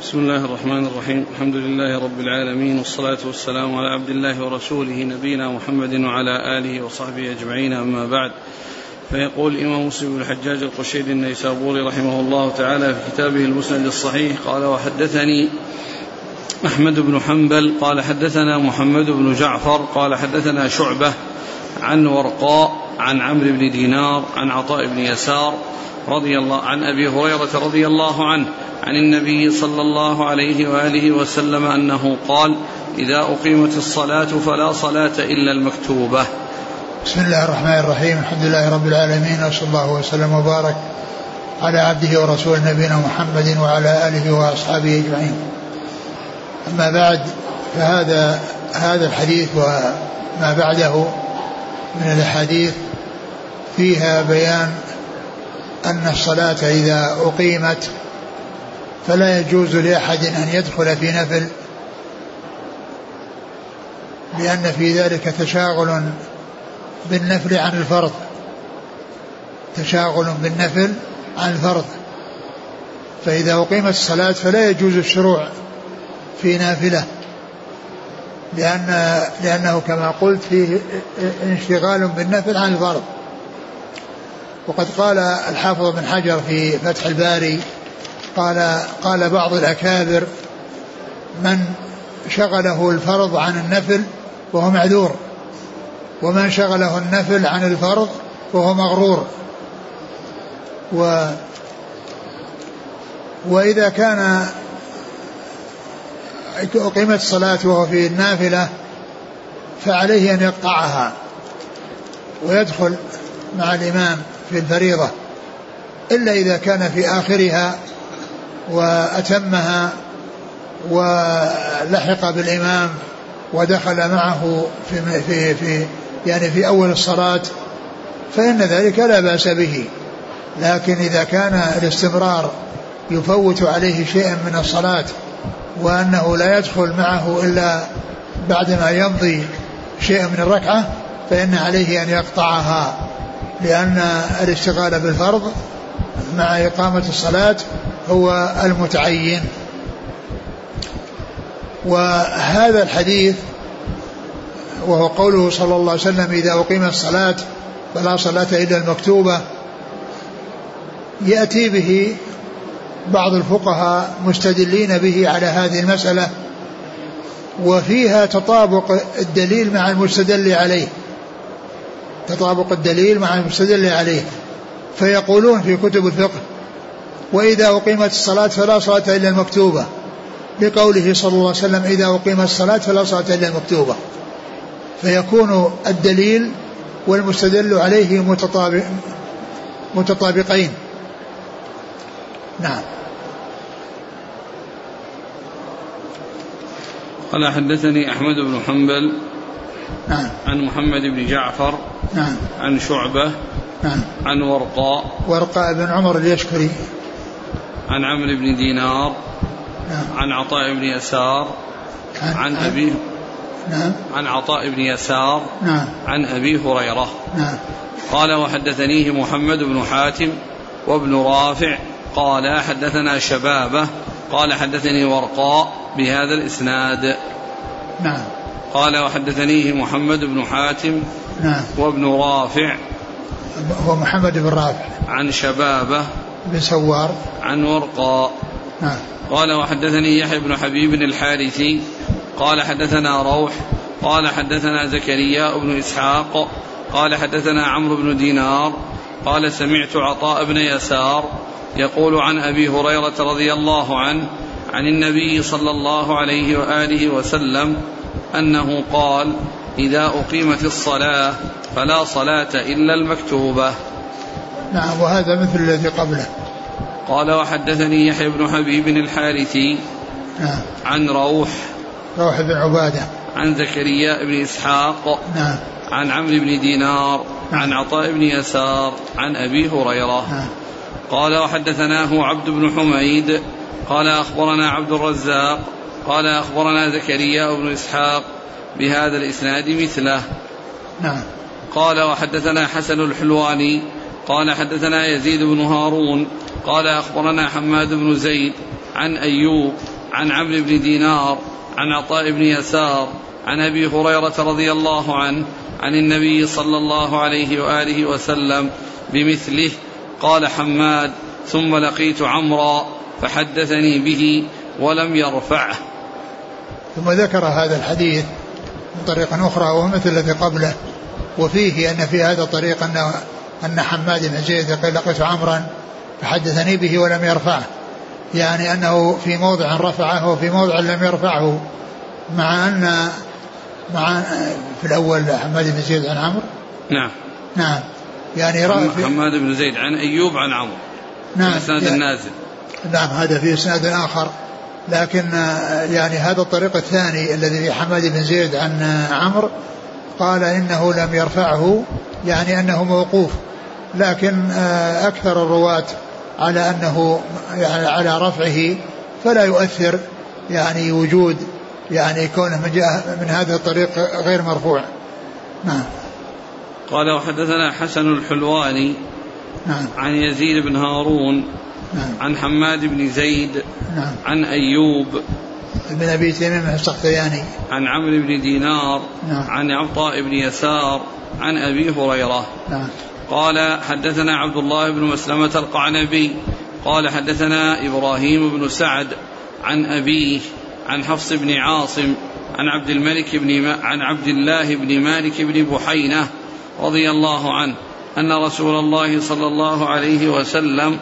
بسم الله الرحمن الرحيم. الحمد لله رب العالمين والصلاة والسلام على عبد الله ورسوله نبينا محمد وعلى آله وصحبه أجمعين أما بعد. فيقول الإمام مسلم بن الحجاج القشيري النيسابوري رحمه الله تعالى في كتابه المسند الصحيح قال وحدثني أحمد بن حنبل قال حدثنا محمد بن جعفر قال حدثنا شعبة عن ورقاء عن عمرو بن دينار عن عطاء بن يسار رضي الله عن أبي هريرة رضي الله عنه عن النبي صلى الله عليه وآله وسلم أنه قال إذا أقيمت الصلاة فلا صلاة إلا المكتوبة. بسم الله الرحمن الرحيم، الحمد لله رب العالمين وصلى الله وسلم وبارك على عبده ورسوله نبينا محمد وعلى آله وأصحابه أجمعين. أما بعد فهذا هذا الحديث وما بعده من الأحاديث فيها بيان أن الصلاة إذا أقيمت فلا يجوز لأحد أن يدخل في نفل لأن في ذلك تشاغل بالنفل عن الفرض تشاغل بالنفل عن الفرض. فإذا أقيمت الصلاة فلا يجوز الشروع في نافلة لأن لأنه كما قلت فيه انشغال بالنفل عن الفرض. وقد قال الحافظ بن حجر في فتح الباري قال قال بعض الأكابر من شغله الفرض عن النفل وهو معذور ومن شغله النفل عن الفرض وهو مغرور. و وإذا كان أقيمت الصلاة وهو في النافلة فعليه أن يقطعها ويدخل مع الإمام في الفريضة إلا إذا كان في آخرها وأتمها ولحق بالإمام ودخل معه في في في يعني في أول الصلاة فإن ذلك لا بأس به. لكن إذا كان الاستمرار يفوت عليه شيئا من الصلاة وأنه لا يدخل معه إلا بعدما يمضي شيئا من الركعة فإن عليه أن يقطعها لأن الاشتغال بالفرض مع إقامة الصلاة هو المتعين. وهذا الحديث وهو قوله صلى الله عليه وسلم إذا أقيم الصلاة فلا صلاة إلا المكتوبة يأتي به بعض الفقهاء مستدلين به على هذه المسألة وفيها تطابق الدليل مع المستدل عليه. تطابق الدليل مع المستدل عليه. فيقولون في كتب الفقه وإذا أقيمت الصلاة فلا صلاة إلا المكتوبة. لقوله صلى الله عليه وسلم إذا أقيمت الصلاة فلا صلاة إلا المكتوبة. فيكون الدليل والمستدل عليه متطابق متطابقين. نعم. قال حدثني أحمد بن حنبل نعم. عن محمد بن جعفر نعم. عن شعبة نعم. عن ورقاء. ورقاء بن عمر اليشكري عن عمرو بن دينار نعم. عن عطاء بن يسار عن, عن أبي نعم. عن عطاء بن يسار نعم. عن أبي هريرة. نعم. قال وحدثنيه محمد بن حاتم وابن رافع. قال حدثنا شبابة. قال حدثني ورقاء بهذا الإسناد. نعم. قال وحدثنيه محمد بن حاتم نعم. وابن رافع. هو محمد بن رافع. عن شبابة. بن سوار. عن ورقاء نعم. قال وحدثني يحيى بن حبيب الحارثي. قال حدثنا روح. قال حدثنا زكريا بن إسحاق. قال حدثنا عمرو بن دينار. قال سمعت عطاء بن يسار يقول عن أبي هريرة رضي الله عنه عن النبي صلى الله عليه وآله وسلم أنه قال إذا أقيمت الصلاة فلا صلاة إلا المكتوبة. نعم وهذا مثل الذي قبله. قال وحدثني يحيى بن حبيب الحارثي نعم. عن روح. روح بن عبادة. عن زكريا بن إسحاق. نعم. عن عمرو بن دينار. نعم. عن عطاء بن يسار. عن أبي هريرة. نعم. قال وحدثناه عبد بن حميد. قال أخبرنا عبد الرزاق. قال أخبرنا زكريا بن إسحاق بهذا الإسناد مثله. نعم. قال وحدثنا حسن الحلواني. قال حدثنا يزيد بن هارون. قال أخبرنا حماد بن زيد عن أيوب عن عمرو بن دينار عن عطاء بن يسار عن أبي هريرة رضي الله عنه عن النبي صلى الله عليه وآله وسلم بمثله قال حماد ثم لقيت عمرا فحدثني به ولم يرفعه. ثم ذكر هذا الحديث من طريق أخرى وهو مثل الذي قبله. وفيه أن في هذا الطريق أن أن حماد بن زيد قال لقيت عمرا فحدثني به ولم يرفعه. يعني أنه في موضع رفعه وفي موضع لم يرفعه. مع أن مع في الأول حماد بن زيد عن عمرو. نعم. نعم. يعني حماد بن زيد عن أيوب عن عمرو. نعم. الإسناد يعني النازل نعم هذا في إسناد آخر. لكن يعني هذا الطريق الثاني الذي في حماد بن زيد عن عمرو قال إنه لم يرفعه يعني أنه موقوف. لكن أكثر الرواة على أنه يعني على رفعه فلا يؤثر يعني وجود يعني كونه من, من هذا الطريق غير مرفوع. نعم. قال وحدثنا حسن الحلواني نعم. عن يزيد بن هارون نعم. عن حماد بن زيد نعم. عن أيوب بن أبي تميم السختياني. عن عمرو بن دينار نعم. عن عطاء بن يسار عن أبي هريرة نعم. قال حدثنا عبد الله بن مسلمة القعنبي قال حدثنا إبراهيم بن سعد عن أبيه عن حفص بن عاصم عن عبد الملك بن عن عبد الله بن مالك بن بحينة رضي الله عنه أن رسول الله صلى الله عليه وسلم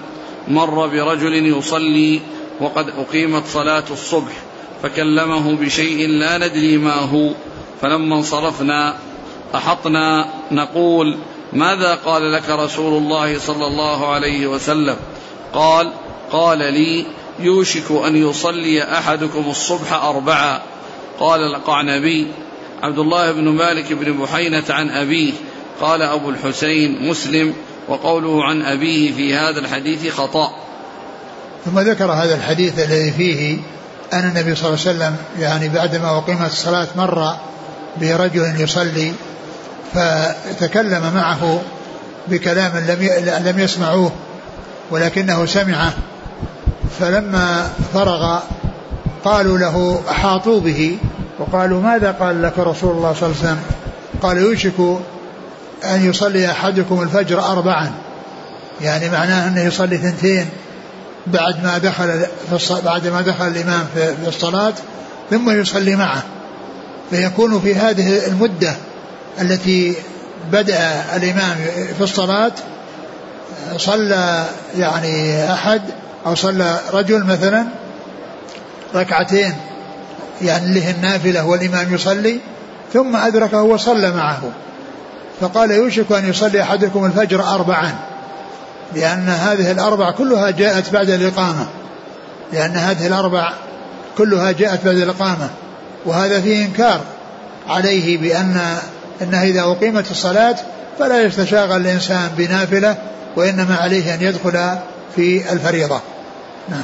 مر برجل يصلي وقد أقيمت صلاة الصبح فكلمه بشيء لا ندري ما هو فلما انصرفنا أحطنا نقول ماذا قال لك رسول الله صلى الله عليه وسلم؟ قال قال لي يوشك أن يصلي أحدكم الصبح أربعا قال القعنبي عبد الله بن مالك بن بحينة عن أبيه. قال أبو الحسين مسلم وقوله عن أبيه في هذا الحديث خطأ. ثم ذكر هذا الحديث الذي فيه أن النبي صلى الله عليه وسلم يعني بعدما أقيمت الصلاة مر برجل يصلي فتكلم معه بكلام لم لم يسمعوه ولكنه سمعه. فلما فرغ قالوا له أحاطوا به وقالوا ماذا قال لك رسول الله صلى الله عليه وسلم؟ قال يوشك أن يصلي أحدكم الفجر أربعا. يعني معناه أنه يصلي ثنتين بعد ما دخل في بعد ما دخل الإمام في الصلاة ثم يصلي معه. فيكون في هذه المدة التي بدأ الإمام في الصلاة صلى يعني أحد أو صلى رجل مثلا ركعتين يعني له النافلة والإمام يصلي ثم أدركه وصلى معه. فقال يوشك أن يصلي أحدكم الفجر أربعا لأن هذه الأربع كلها جاءت بعد الإقامة. لأن هذه الأربع كلها جاءت بعد الإقامة وهذا فيه إنكار عليه بأن أنه إذا أقيمت الصلاة فلا يتشاغل الإنسان بنافلة وإنما عليه أن يدخل في الفريضة. نعم.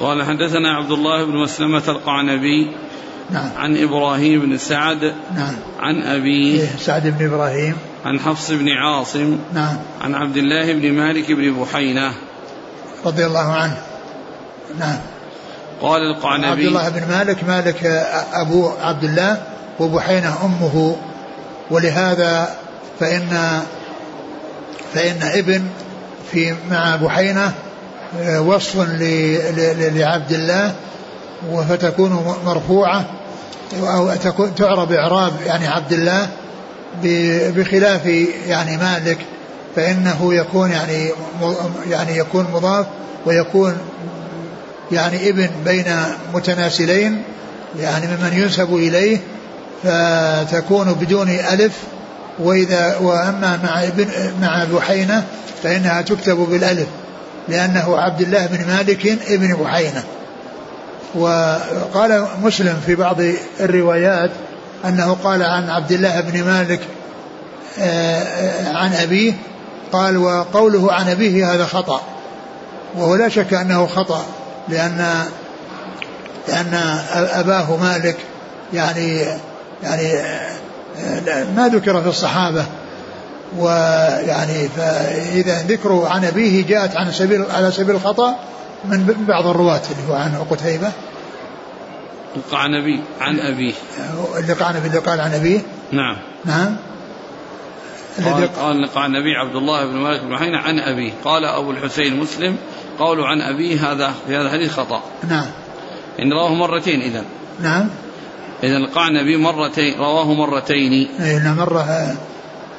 قال حدثنا عبد الله بن مسلمة القعنبي نعم. عن إبراهيم بن سعد نعم. عن أبيه إيه سعد بن إبراهيم. عن حفص بن عاصم نعم. عن عبد الله بن مالك بن بحينة رضي الله عنه. نعم. قال القعنبي عبد الله بن مالك مالك أبو عبد الله وبحينة أمه ولهذا فإن فإن ابن في مع بحينة آه، وصف لعبد الله فتكون مرفوعة أو تعرب إعراب يعني عبد الله بخلاف يعني مالك فإنه يكون يعني يعني يكون مضاف ويكون يعني ابن بين متناسلين يعني ممن ينسب إليه فتكون بدون ألف وإذا وأما مع ابن مع بحينة فإنها تكتب بالألف لأنه عبد الله بن مالك ابن بحينة. وقال مسلم في بعض الروايات أنه قال عن عبد الله بن مالك آه، عن أبيه قال وقوله عن أبيه هذا خطأ. وهو لا شك أنه خطأ لأن لأن أباه مالك يعني يعني آه، ما ذكر في الصحابة. ويعني فإذا ذكره عن أبيه جاءت عن سبيل على سبيل الخطأ من بعض الرواة اللي هو عنه قتيبة. القعنبي عن أبيه. اللي قعنبي اللي قال عن أبيه. نعم. نعم. قال قال النبي عبد الله بن مالك بن حين عن أبيه. قال أبو الحسين مسلم قولوا عن أبيه هذا في هذا الحديث خطأ. نعم. إن رواه مرتين إذا نعم. إذا القعنبي مرتين رواه مرتين. إيه نعم مرة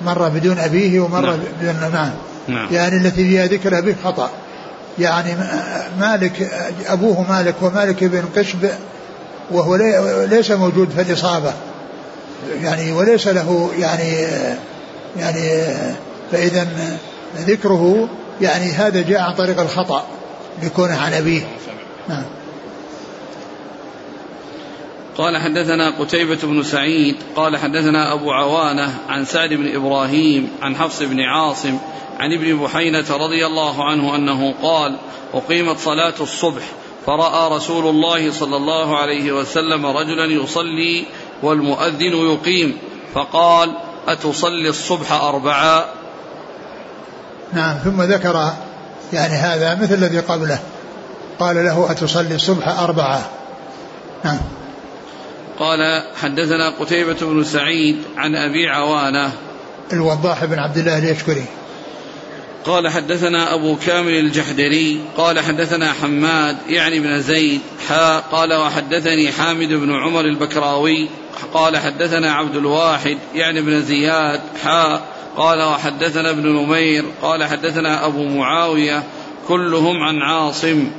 مرة بدون أبيه ومرة نعم. بدون نعم نعم. يعني التي فيها ذكر أبيه خطأ. يعني مالك أبوه مالك ومالك بن قشب وهو ليس موجود في الإصابة. يعني وليس له يعني يعني فإذا ذكره يعني هذا جاء عن طريق الخطأ لكونه عن أبيه. نعم. قال حدثنا قتيبة بن سعيد قال حدثنا أبو عوانة عن سعد بن إبراهيم عن حفص بن عاصم عن ابن بحينة رضي الله عنه أنه قال أقيمت صلاة الصبح فرأى رسول الله صلى الله عليه وسلم رجلا يصلي والمؤذن يقيم فقال أتصلي الصبح أربعا؟ نعم ثم ذكر يعني هذا مثل الذي قبله قال له أتصلي الصبح أربعة نعم. قال حدثنا قتيبة بن سعيد عن أبي عوانة. الوضاح بن عبد الله اليشكري. قال حدثنا أبو كامل الجحدري قال حدثنا حماد يعني بن زيد حا قال وحدثني حامد بن عمر البكراوي قال حدثنا عبد الواحد يعني بن زياد حا قال وحدثنا ابن نمير قال حدثنا أبو معاوية كلهم عن عاصم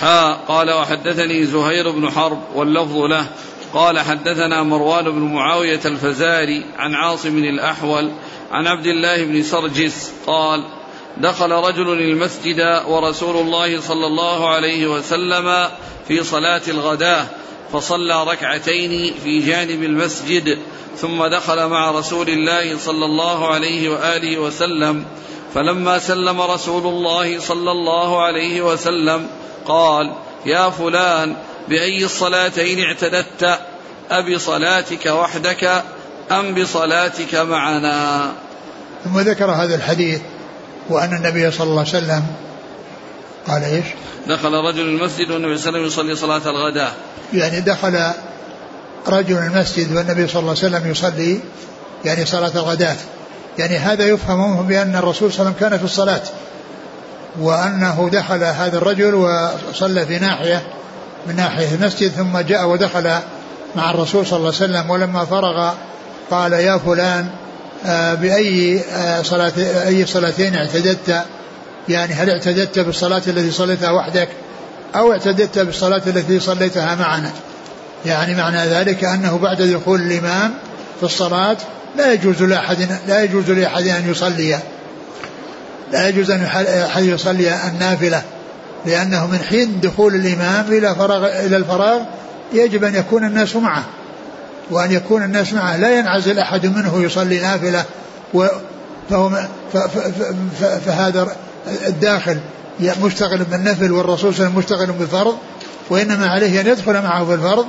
حا قال وحدثني زهير بن حرب واللفظ له قال حدثنا مروان بن معاوية الفزاري عن عاصم الأحول عن عبد الله بن سرجس قال دخل رجل المسجد ورسول الله صلى الله عليه وسلم في صلاة الغداة فصلى ركعتين في جانب المسجد ثم دخل مع رسول الله صلى الله عليه وآله وسلم. فلما سلم رسول الله صلى الله عليه وسلم قال يا فلان بأي الصلاتين اعتددت ابصلاتك وحدك أم بصلاتك معنا. ثم ذكر هذا الحديث وأن النبي صلى الله عليه وسلم قال إيش؟ دخل رجل المسجد والنبي صلى الله عليه وسلم يصلي صلاة الغداء. يعني دخل رجل المسجد والنبي صلى الله عليه وسلم يصلي يعني صلاة الغداة يعني هذا يفهم بأن الرسول صلى الله عليه وسلم كان في الصلاة وأنه دخل هذا الرجل وصلى في ناحية من ناحية المسجد ثم جاء ودخل مع الرسول صلى الله عليه وسلم ولما فرغ قال يا فلان آه، بأي آه، صلاة أي صلاتين اعتددت؟ يعني هل اعتددت بالصلاة التي صليتها وحدك أو اعتددت بالصلاة التي صليتها معنا؟ يعني معنى ذلك أنه بعد دخول الإمام في الصلاة لا يجوز لأحد لا يجوز لأحد أن يصلي لا يجوز أن أحد يصلي النافلة. لأنه من حين دخول الإمام إلى فراغ إلى الفراغ يجب أن يكون الناس معه وأن يكون الناس معه. لا ينعزل أحد منه يصلي نافلة فهو فهذا الداخل مشتغل بالنفل والرسول صلى الله عليه وسلم مشتغل بالفرض وإنما عليه أن يدخل معه في الفرض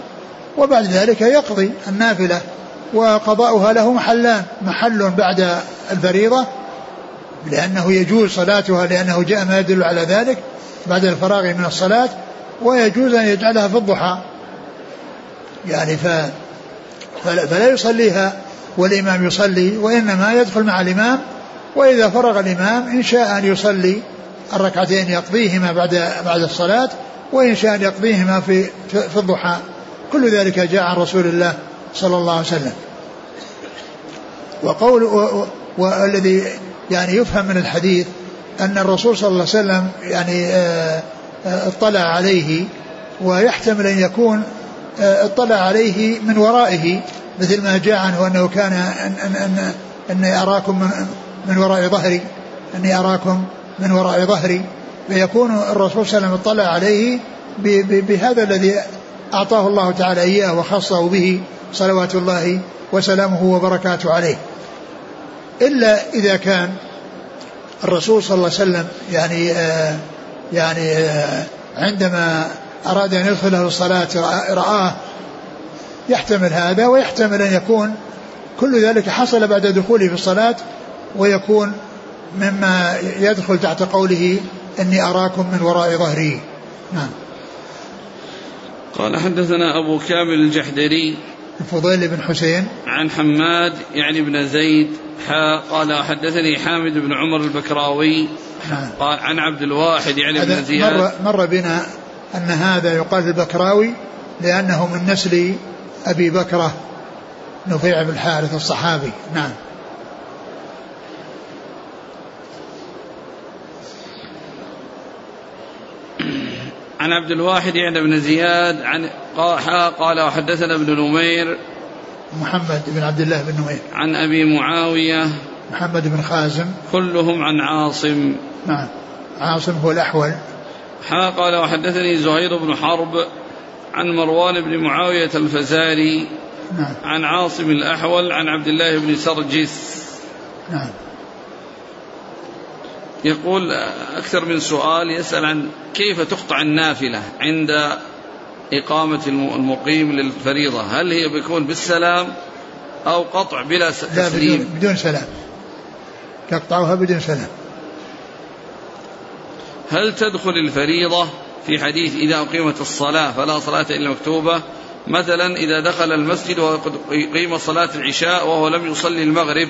وبعد ذلك يقضي النافلة وقضاؤها له محلان محل بعد الفريضة لأنه يجوز صلاتها لأنه جاء ما يدل على ذلك بعد الفراغ من الصلاة ويجوز أن يجعلها في الضحى. يعني ف فلا يصليها والإمام يصلي وإنما يدخل مع الإمام وإذا فرغ الإمام إن شاء أن يصلي الركعتين يقضيهما بعد بعد الصلاة وإن شاء أن يقضيهما في في الضحى. كل ذلك جاء عن رسول الله صلى الله عليه وسلم. وقول والذي يعني يفهم من الحديث أن الرسول صلى الله عليه وسلم يعني آه، آه، اطلع عليه ويحتمل أن يكون آه، اطلع عليه من ورائه مثل ما جاء عنه أنه كان أن أن أن أني أراكم من, من وراء ظهري أني أراكم من وراء ظهري. فيكون الرسول صلى الله عليه وسلم اطلع عليه بهذا الذي أعطاه الله تعالى إياه وخصه به صلوات الله وسلامه وبركاته عليه. إلا إذا كان الرسول صلى الله عليه وسلم يعني آه يعني آه عندما أراد أن يدخله الصلاة رآه يحتمل هذا ويحتمل أن يكون كل ذلك حصل بعد دخوله في الصلاة ويكون مما يدخل تحت قوله إني أراكم من وراء ظهري. نعم. قال حدثنا أبو كامل الجحدري الفضيل بن حسين. عن حماد يعني بن زيد حا قال حدثني حامد بن عمر البكراوي نعم. قال عن عبد الواحد يعني بن زياد. مر, مر بنا أن هذا يقال البكراوي لأنه من نسل أبي بكرة نفيع بن الحارث الصحابي. نعم. عن عبد الواحد يعني بن زياد عن قال وحدثنا ابن نمير محمد بن عبد الله بن نمير. عن أبي معاوية محمد بن خازم. كلهم عن عاصم. نعم. عاصم هو الأحول. حا قال وحدثني زهير بن حرب عن مروان بن معاوية الفزاري نعم. عن عاصم الأحول عن عبد الله بن سرجس. نعم. يقول أكثر من سؤال يسأل عن كيف تقطع النافلة عند إقامة المقيم للفريضة؟ هل هي بيكون بالسلام أو قطع بلا تسليم لا بدون, بدون سلام. تقطعها بدون سلام. هل تدخل الفريضة في حديث إذا أقيمت الصلاة فلا صلاة إلا مكتوبة؟ مثلا إذا دخل المسجد وقد قيم صلاة العشاء وهو لم يصلي المغرب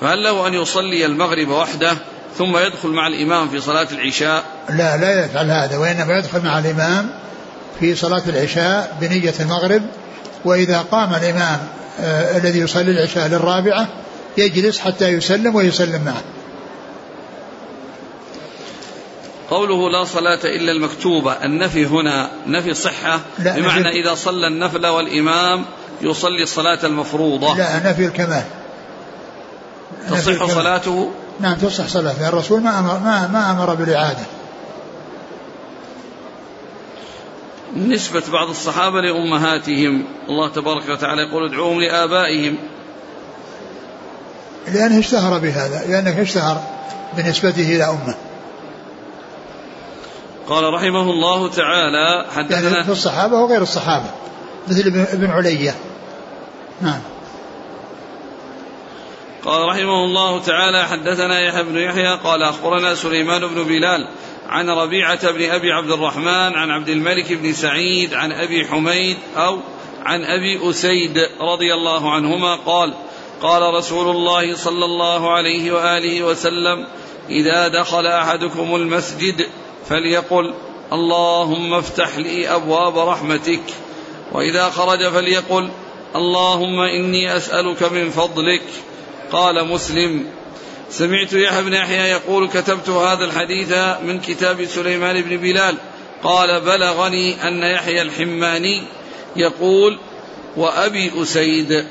فهل له أن يصلي المغرب وحده؟ ثم يدخل مع الإمام في صلاة العشاء. لا لا يفعل هذا وإنما يدخل مع الإمام في صلاة العشاء بنية المغرب. وإذا قام الإمام آه الذي يصلي العشاء للرابعة يجلس حتى يسلم ويسلم معه. قوله لا صلاة إلا المكتوبة النفي هنا نفي صحة لا بمعنى نفي إذا صلى النفل والإمام يصلي الصلاة المفروضة. لا نفي الكمال. نفي تصح الكمال. صلاته؟ نعم تصح صلاته الرسول ما أمر, ما, ما أمر بالإعادة. نسبة بعض الصحابة لأمهاتهم. الله تبارك وتعالى يقول ادعوهم لآبائهم. لأنه اشتهر بهذا لأنه اشتهر بنسبته إلى أمه. قال رحمه الله تعالى يعني حدثنا في الصحابة وغير الصحابة مثل ابن- ابن علية. نعم. قال رحمه الله تعالى حدثنا يحيى بن يحيى قال أخبرنا سليمان بن بلال عن ربيعة بن أبي عبد الرحمن عن عبد الملك بن سعيد عن أبي حميد أو عن أبي أسيد رضي الله عنهما قال قال رسول الله صلى الله عليه وآله وسلم إذا دخل أحدكم المسجد فليقل اللهم افتح لي أبواب رحمتك وإذا خرج فليقل اللهم إني أسألك من فضلك. قال مسلم سمعت يحيى بن يحيى يقول كتبت هذا الحديث من كتاب سليمان بن بلال قال بلغني أن يحيى الحماني يقول وأبي أسيد.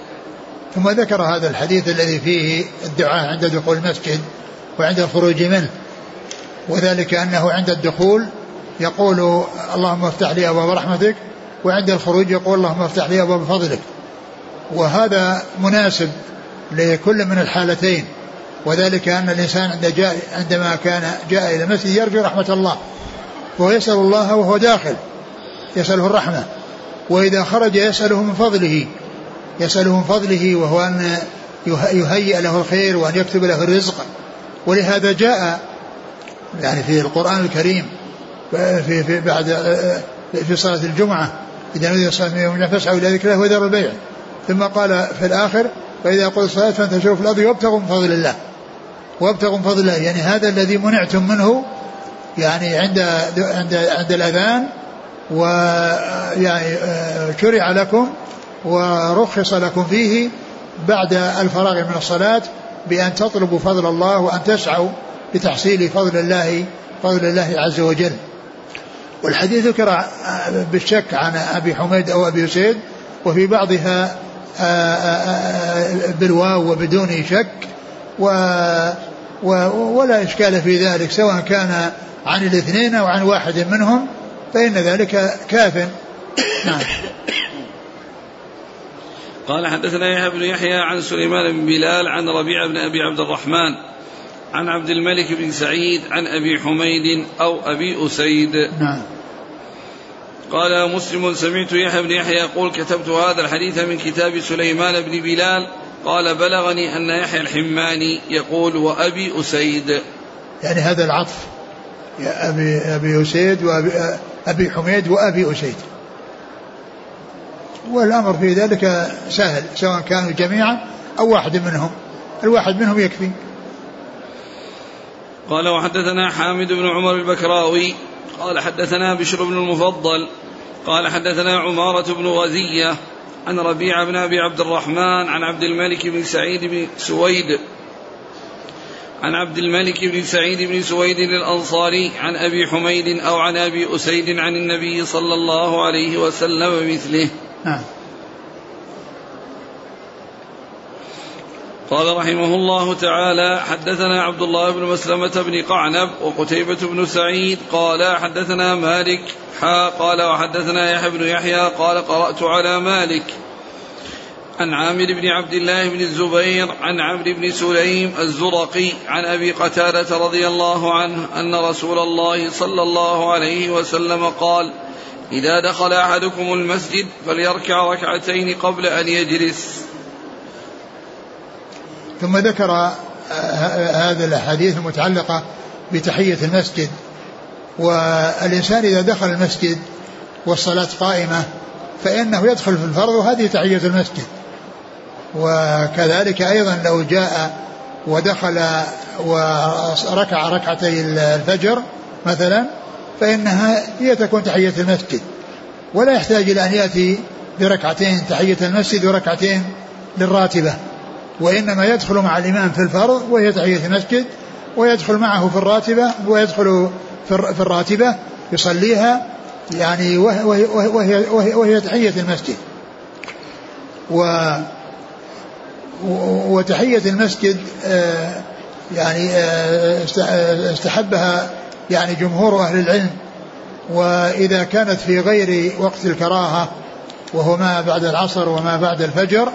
ثم ذكر هذا الحديث الذي فيه الدعاء عند دخول المسجد وعند الخروج منه وذلك أنه عند الدخول يقول اللهم افتح لي أبواب رحمتك وعند الخروج يقول اللهم افتح لي أبواب فضلك. وهذا مناسب لكل من الحالتين وذلك أن الإنسان عند جاء عندما كان جاء إلى المسجد يرجو رحمة الله وهو يسأل الله وهو داخل يسأله الرحمة وإذا خرج يسأله من فضله يسأله من فضله وهو أن يه- يهيئ له الخير وأن يكتب له الرزق. ولهذا جاء يعني في القرآن الكريم في, في بعد في صلاة الجمعة إذا نودي الصلاة من يوم فاسعوا إلى ذكر الله البيع. ثم قال في الآخر فإذا قضى الصلاة فانتشروا في الأرض وابتغوا من فضل الله. وابتغوا من فضل الله. يعني هذا الذي منعتم منه يعني عند عند عند الأذان ويعني آه، شرع لكم ورخص لكم فيه بعد الفراغ من الصلاة بأن تطلبوا فضل الله وأن تسعوا لتحصيل فضل الله فضل الله عز وجل. والحديث ذكر بالشك عن أبي حميد أو أبي سيد وفي بعضها آه، آه، آه، بالواو وبدون شك و و ولا إشكال في ذلك سواء كان عن الاثنين أو عن واحد منهم فإن ذلك كاف. نعم. قال حدثنا يحيى بن يحيى عن سليمان بن بلال عن ربيع بن أبي عبد الرحمن عن عبد الملك بن سعيد عن أبي حميد أو أبي أسيد. نعم. قال مسلم سمعت يحيى بن يحيى يقول كتبت هذا الحديث من كتاب سليمان بن بلال. قال بلغني أن يحيى الحماني يقول وأبي أسيد. يعني هذا العطف. يا أبي أبي أسيد وأبي أبي حميد وأبي أسيد. والأمر في ذلك سهل سواء كانوا جميعا أو واحد منهم. الواحد منهم يكفي. قال وحدثنا حامد بن عمر البكراوي. قال حدثنا بشر بن المفضل قال حدثنا عمارة بن غزية عن ربيع بن أبي عبد الرحمن عن عبد الملك بن سعيد بن سويد عن عبد الملك بن سعيد بن سويد الأنصاري عن أبي حميد أو عن أبي أسيد عن النبي صلى الله عليه وسلم مثله. نعم. قال رحمه الله تعالى حدثنا عبد الله بن مسلمة بن قعنب وقتيبة بن سعيد قال حدثنا مالك حا قال وحدثنا يحيى بن يحيى قال قرأت على مالك عن عامر بن عبد الله بن الزبير عن عمرو بن سليم الزرقي عن أبي قتادة رضي الله عنه أن رسول الله صلى الله عليه وسلم قال إذا دخل أحدكم المسجد فليركع ركعتين قبل أن يجلس. ثم ذكر هذه الأحاديث المتعلقة بتحية المسجد. والإنسان إذا دخل المسجد والصلاة قائمة فإنه يدخل في الفرض وهذه تحية المسجد. وكذلك أيضا لو جاء ودخل وركع ركعتي الفجر مثلا فإنها هي تكون تحية المسجد. ولا يحتاج إلى أن يأتي بركعتين تحية المسجد وركعتين للراتبة. وإنما يدخل مع الإمام في الفرض وهي تحية المسجد ويدخل معه في الراتبة ويدخل في الراتبة يصليها يعني وهي, وهي, وهي, وهي تحية المسجد. و وتحية المسجد آه، يعني آه، استحبها يعني جمهور أهل العلم. وإذا كانت في غير وقت الكراهة وهو ما بعد العصر وما بعد الفجر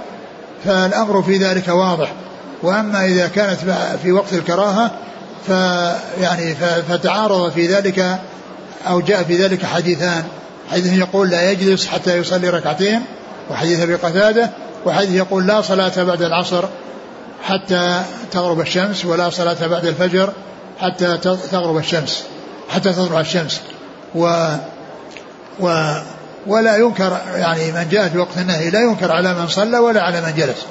فالأمر في ذلك واضح. وأما إذا كانت في وقت الكراهة فيعني فتعارض في ذلك أو جاء في ذلك حديثان. حديث يقول لا يجلس حتى يصلي ركعتين وحديث أبي قتادة وحديث يقول لا صلاة بعد العصر حتى تغرب الشمس ولا صلاة بعد الفجر حتى تغرب الشمس حتى تطلع الشمس. و و ولا ينكر يعني من جاء في وقت النهي لا ينكر على من صلى ولا على من جلس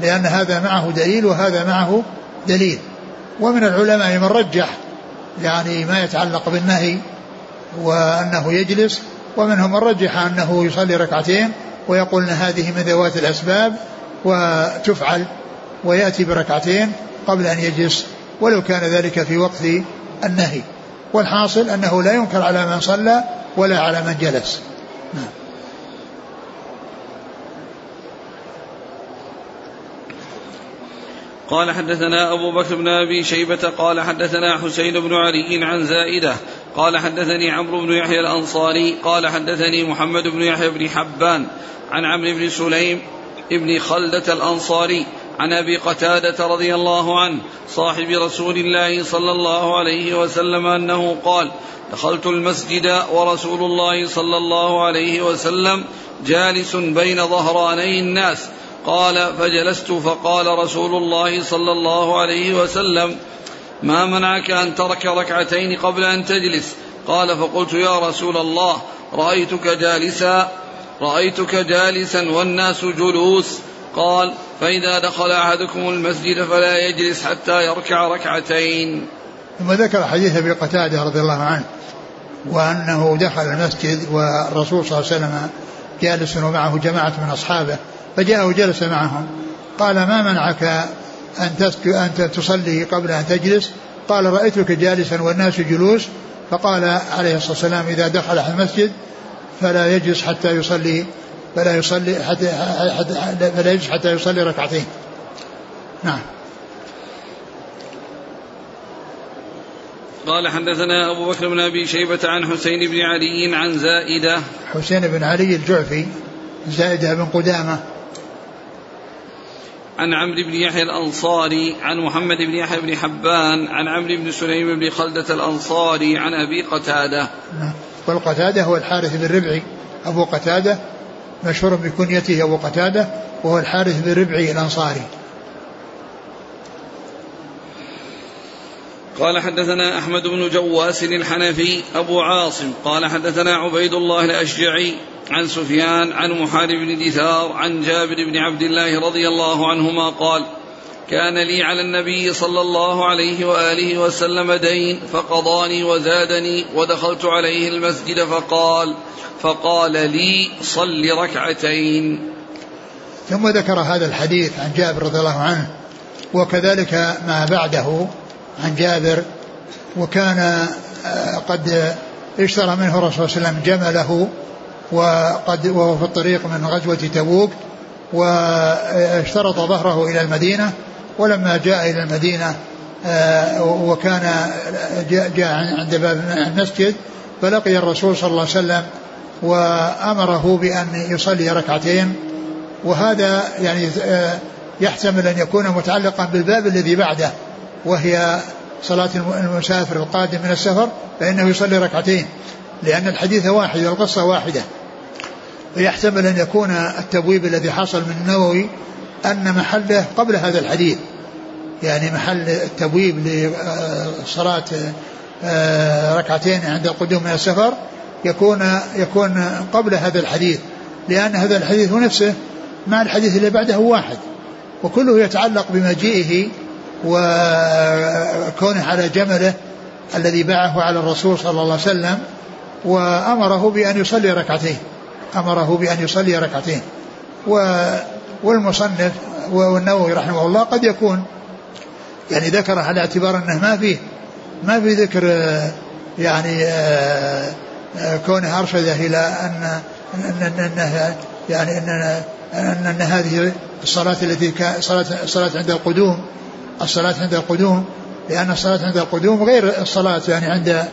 لأن هذا معه دليل وهذا معه دليل ومن العلماء من رجح يعني ما يتعلق بالنهي وأنه يجلس ومنهم من رجح أنه يصلي ركعتين ويقول أن هذه من ذوات الأسباب وتفعل ويأتي بركعتين قبل أن يجلس ولو كان ذلك في وقت النهي والحاصل أنه لا ينكر على من صلى ولا على من جلس. قال حدثنا أبو بكر بن أبي شيبة قال حدثنا حسين بن علي عن زائدة قال حدثني عمرو بن يحيى الأنصاري قال حدثني محمد بن يحيى بن حبان عن عمرو بن سليم ابن خلدة الأنصاري عن أبي قتادة رضي الله عنه صاحب رسول الله صلى الله عليه وسلم أنه قال دخلت المسجد ورسول الله صلى الله عليه وسلم جالس بين ظهراني الناس قال فجلست فقال رسول الله صلى الله عليه وسلم ما منعك أن ترك ركعتين قبل أن تجلس؟ قال فقلت يا رسول الله رأيتك جالسا رأيتك جالسا والناس جلوس. قال فإذا دخل أحدكم المسجد فلا يجلس حتى يركع ركعتين. ثم ذكر حديث أبي قتادة رضي الله عنه وأنه دخل المسجد والرسول صلى الله عليه وسلم جالس ومعه جماعة من أصحابه فجاء وجلس معهم. قال ما منعك أن أن تصلي قبل أن تجلس؟ قال رأيتك جالسا والناس جلوس. فقال عليه الصلاة والسلام إذا دخل المسجد فلا يجلس حتى يصلي فلا يصلي حتى, حتى فلا يجلس حتى يصلي ركعتين. نعم. قال حدثنا أبو بكر بن أبي شيبة عن حسين بن علي عن زائدة. حسين بن علي الجعفي زائدة بن قدامة. عن عمرو بن يحيى الأنصاري عن محمد بن يحيى بن حبان عن عمرو بن سليم بن خلدة الأنصاري عن أبي قتادة. نعم. والقتادة هو الحارث بن ربعي. أبو قتادة مشهور بكنيته أبو قتادة وهو الحارث بن ربعي الأنصاري. قال حدثنا أحمد بن جواس الحنفي أبو عاصم قال حدثنا عبيد الله الأشجعي عن سفيان عن محارب بن دثار عن جابر بن عبد الله رضي الله عنهما قال كان لي على النبي صلى الله عليه وآله وسلم دين فقضاني وزادني ودخلت عليه المسجد فقال فقال لي صل ركعتين. ثم ذكر هذا الحديث عن جابر رضي الله عنه وكذلك ما بعده عن جابر وكان آه، قد اشترى منه الرسول صلى الله عليه وسلم جمله وقد وهو في الطريق من غزوة تبوك واشترط ظهره إلى المدينة ولما جاء إلى المدينة آه، وكان جاء عند باب المسجد فلقي الرسول صلى الله عليه وسلم وأمره بأن يصلي ركعتين. وهذا يعني آه، يحتمل أن يكون متعلقا بالباب الذي بعده وهي صلاة المسافر القادم من السفر فإنه يصلي ركعتين لأن الحديث واحد والقصة واحدة. ويحتمل أن يكون التبويب الذي حصل من النووي أن محله قبل هذا الحديث. يعني محل التبويب لصلاة آه، ركعتين عند القدوم من السفر يكون يكون قبل هذا الحديث لأن هذا الحديث نفسه مع الحديث اللي بعده واحد وكله يتعلق بمجيئه وكونه على جمله الذي باعه على الرسول صلى الله عليه وسلم وأمره بأن يصلي ركعتين أمره بأن يصلي ركعتين والمصنف والنووي رحمه الله قد يكون يعني ذكر على اعتبار أنه ما فيه ما في ذكر يعني آه، آه، كونه أرشده إلى أن أنه يعني أن أن, أن هذه الصلاة التي صلاة الصلاة عند القدوم الصلاة عند القدوم لأن الصلاة عند القدوم غير الصلاة يعني عند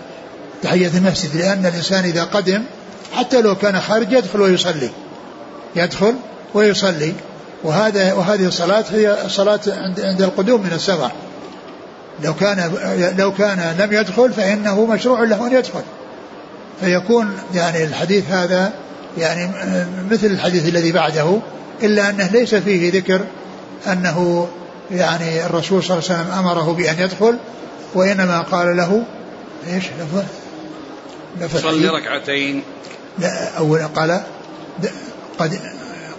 تحية المسجد لأن الإنسان إذا قدم حتى لو كان خارج يدخل ويصلي. يدخل ويصلي. وهذا وهذه الصلاة هي الصلاة عند عند القدوم من السفر. لو كان لو كان لم يدخل فإنه مشروع له أن يدخل. فيكون يعني الحديث هذا يعني مثل الحديث الذي بعده إلا أنه ليس فيه ذكر أنه يعني الرسول صلى الله عليه وسلم أمره بأن يدخل وإنما قال له إيش؟ لفظ صلي ركعتين. لا أول قال قد قد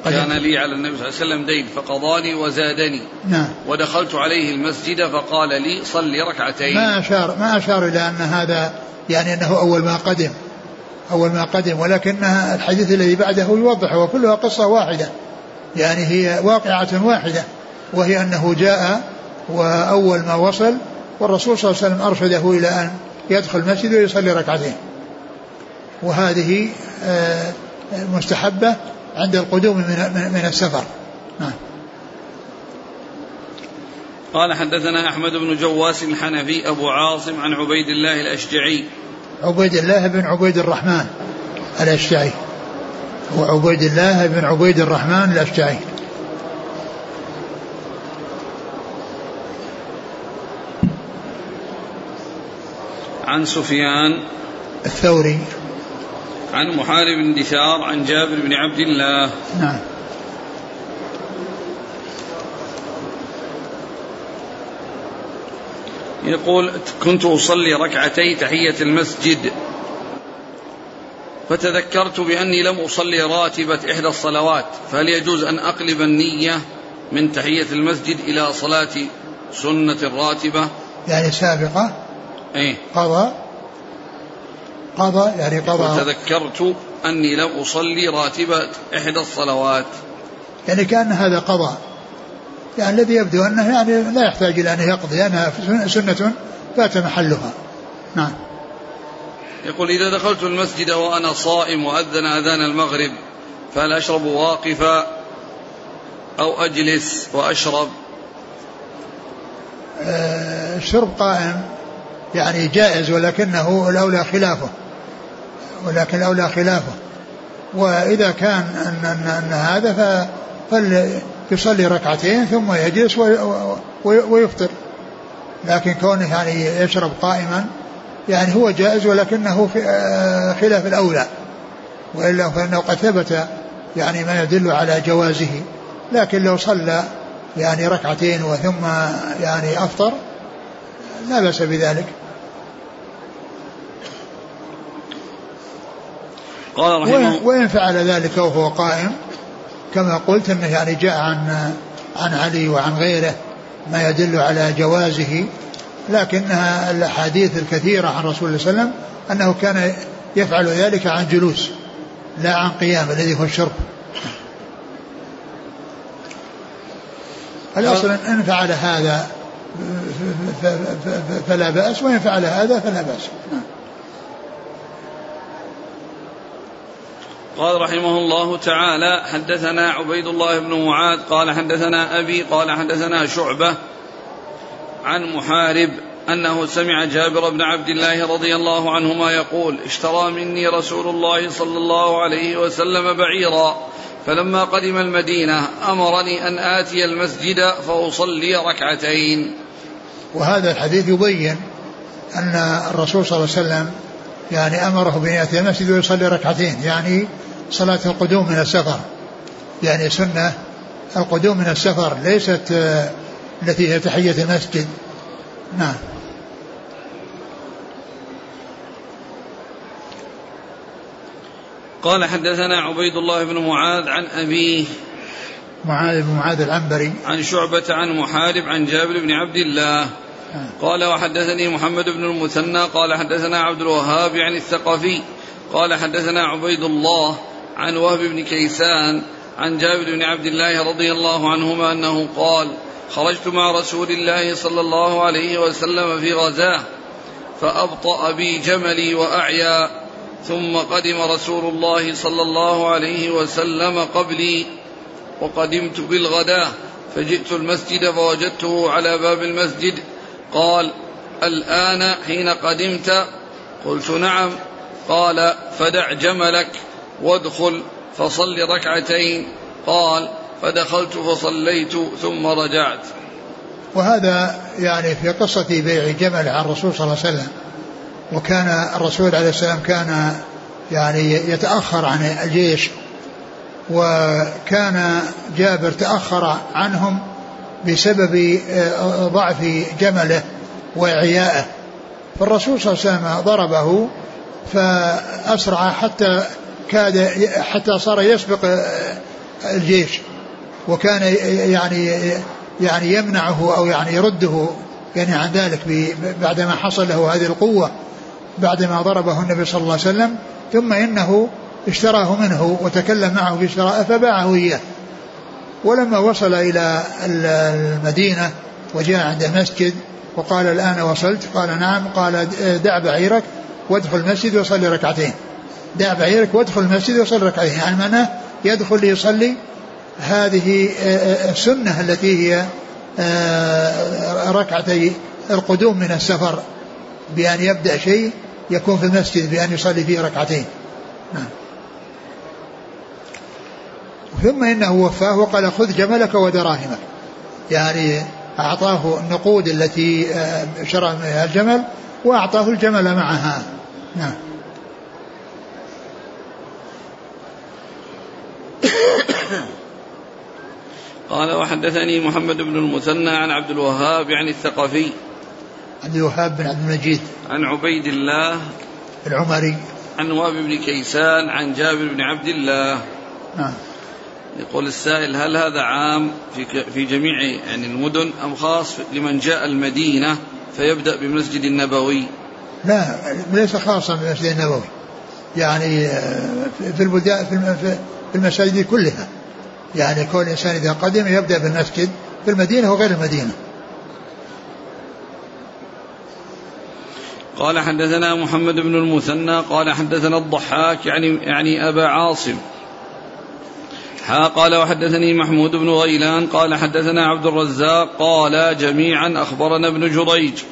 كان لي على النبي صلى الله عليه وسلم دين فقضاني وزادني. نعم. ودخلت عليه المسجد فقال لي صلي ركعتين. ما أشار ما أشار إلى أن هذا يعني أنه أول ما قدم. أول ما قدم ولكنها الحديث الذي بعده يوضح وكلها قصة واحدة. يعني هي واقعة واحدة وهي أنه جاء وأول ما وصل والرسول صلى الله عليه وسلم أرشده إلى أن يدخل المسجد ويصلي ركعتين. وهذه آه، مستحبة عند القدوم من من السفر. نعم. قال حدثنا أحمد بن جواس الحنفي أبو عاصم عن عبيد الله الأشجعي. عبيد الله بن عبيد الرحمن الأشجعي. وعبيد الله بن عبيد الرحمن الأشجعي. عن سفيان الثوري. عن محارب بن دثار عن جابر بن عبد الله. نعم. يقول كنت أصلي ركعتي تحية المسجد فتذكرت بأني لم أصلي راتبة إحدى الصلوات فهل يجوز أن أقلب النية من تحية المسجد إلى صلاة سنة راتبة يعني سابقة؟ إيه. قضى قضى يعني قضى. وتذكرت أني لم أصلي راتبة إحدى الصلوات. يعني كأن هذا قضى يعني الذي يبدو أنه يعني لا يحتاج إلى أن يقضي لأنها سنة فات محلها. نعم. يقول إذا دخلت المسجد وأنا صائم وأذن أذان المغرب فهل أشرب واقفا أو أجلس وأشرب؟ الشرب آه، قائم يعني جائز ولكنه الأولى خلافه. ولكن الأولى خلافه. وإذا كان أن, أن, أن هذا فليصلي ركعتين ثم يجلس ويفطر. لكن كونه يعني يشرب قائما يعني هو جائز ولكنه آه، خلاف الأولى. وإلا فإنه قد ثبت يعني ما يدل على جوازه. لكن لو صلى يعني ركعتين وثم يعني أفطر لا بأس بذلك. قال رحمه وإن فعل ذلك وهو قائم؟ كما قلت أنه يعني جاء عن عن علي وعن غيره ما يدل على جوازه لكنها الأحاديث الكثيرة عن رسول الله صلى الله عليه وسلم أنه كان يفعل ذلك عن جلوس لا عن قيام الذي هو الشرب. الأصل إن فعل هذا فلا بأس وإن فعل هذا فلا بأس. نعم قال رحمه الله تعالى حدثنا عبيد الله بن معاذ قال حدثنا أبي قال حدثنا شعبة عن محارب أنه سمع جابر بن عبد الله رضي الله عنهما يقول اشترى مني رسول الله صلى الله عليه وسلم بعيرا فلما قدم المدينة أمرني أن آتي المسجد فأصلي ركعتين. وهذا الحديث يبين أن الرسول صلى الله عليه وسلم يعني أمره بأن يأتي المسجد ويصلي ركعتين يعني صلاة القدوم من السفر. يعني سنة القدوم من السفر ليست آه، التي هي تحية المسجد. نعم. قال حدثنا عبيد الله بن معاذ عن أبيه معاذ بن معاذ العنبري. عن شعبة عن محارب عن جابر بن عبد الله. آه. قال وحدثني محمد بن المثنى. قال حدثنا عبد الوهاب عن الثقفي. قال حدثنا عبيد الله عن وهب بن كيسان عن جابر بن عبد الله رضي الله عنهما أنه قال خرجت مع رسول الله صلى الله عليه وسلم في غزاة فأبطأ بي جملي وأعيا ثم قدم رسول الله صلى الله عليه وسلم قبلي وقدمت بالغداة فجئت المسجد فوجدته على باب المسجد قال الآن حين قدمت؟ قلت نعم. قال فدع جملك. وادخل فصل ركعتين. قال فدخلت فصليت ثم رجعت. وهذا يعني في قصة بيع جمل عن الرسول صلى الله عليه وسلم. وكان الرسول عليه السلام كان يعني يتأخر عن الجيش. وكان جابر تأخر عنهم بسبب آه، ضعف جمله وإعيائه. فالرسول صلى الله عليه وسلم ضربه فأسرع حتى كاد حتى صار يسبق الجيش وكان يعني يعني يمنعه أو يعني يرده يعني عن ذلك بعدما حصل له هذه القوة بعدما ضربه النبي صلى الله عليه وسلم ثم إنه اشتراه منه وتكلم معه في شراء فباعه إياه. ولما وصل إلى المدينة وجاء عند المسجد وقال الآن وصلت؟ قال نعم. قال دع بعيرك وادخل المسجد وصلي ركعتين. دع بعيرك وادخل المسجد وصل ركعتين. يعني معناه يدخل ليصلي هذه آه، آه، السنة التي هي آه، ركعتي القدوم من السفر بأن يبدأ شيء يكون في المسجد بأن يصلي فيه ركعتين. نعم. ثم إنه وفاه وقال خذ جملك ودراهمك. يعني أعطاه النقود التي شرى منها الجمل وأعطاه الجمل معها. نعم. قال وحدثني محمد بن المثنى عن عبد الوهاب يعني الثقفي. عبد الوهاب بن عبد المجيد. عن عبيد الله العمري. عن وهب بن كيسان عن جابر بن عبد الله. نعم. يقول السائل هل هذا عام في في جميع يعني المدن أم خاص لمن جاء المدينة فيبدأ بالمسجد النبوي؟ لا ليس خاصا بالمسجد النبوي. يعني في البلدان في المساجد كلها. يعني كل إنسان إذا قدم يبدأ بالمسجد في المدينة وغير المدينة. قال حدثنا محمد بن المثنى قال حدثنا الضحاك يعني يعني أبا عاصم. ها قال وحدثني محمود بن غيلان قال حدثنا عبد الرزاق قال جميعا أخبرنا ابن جريج.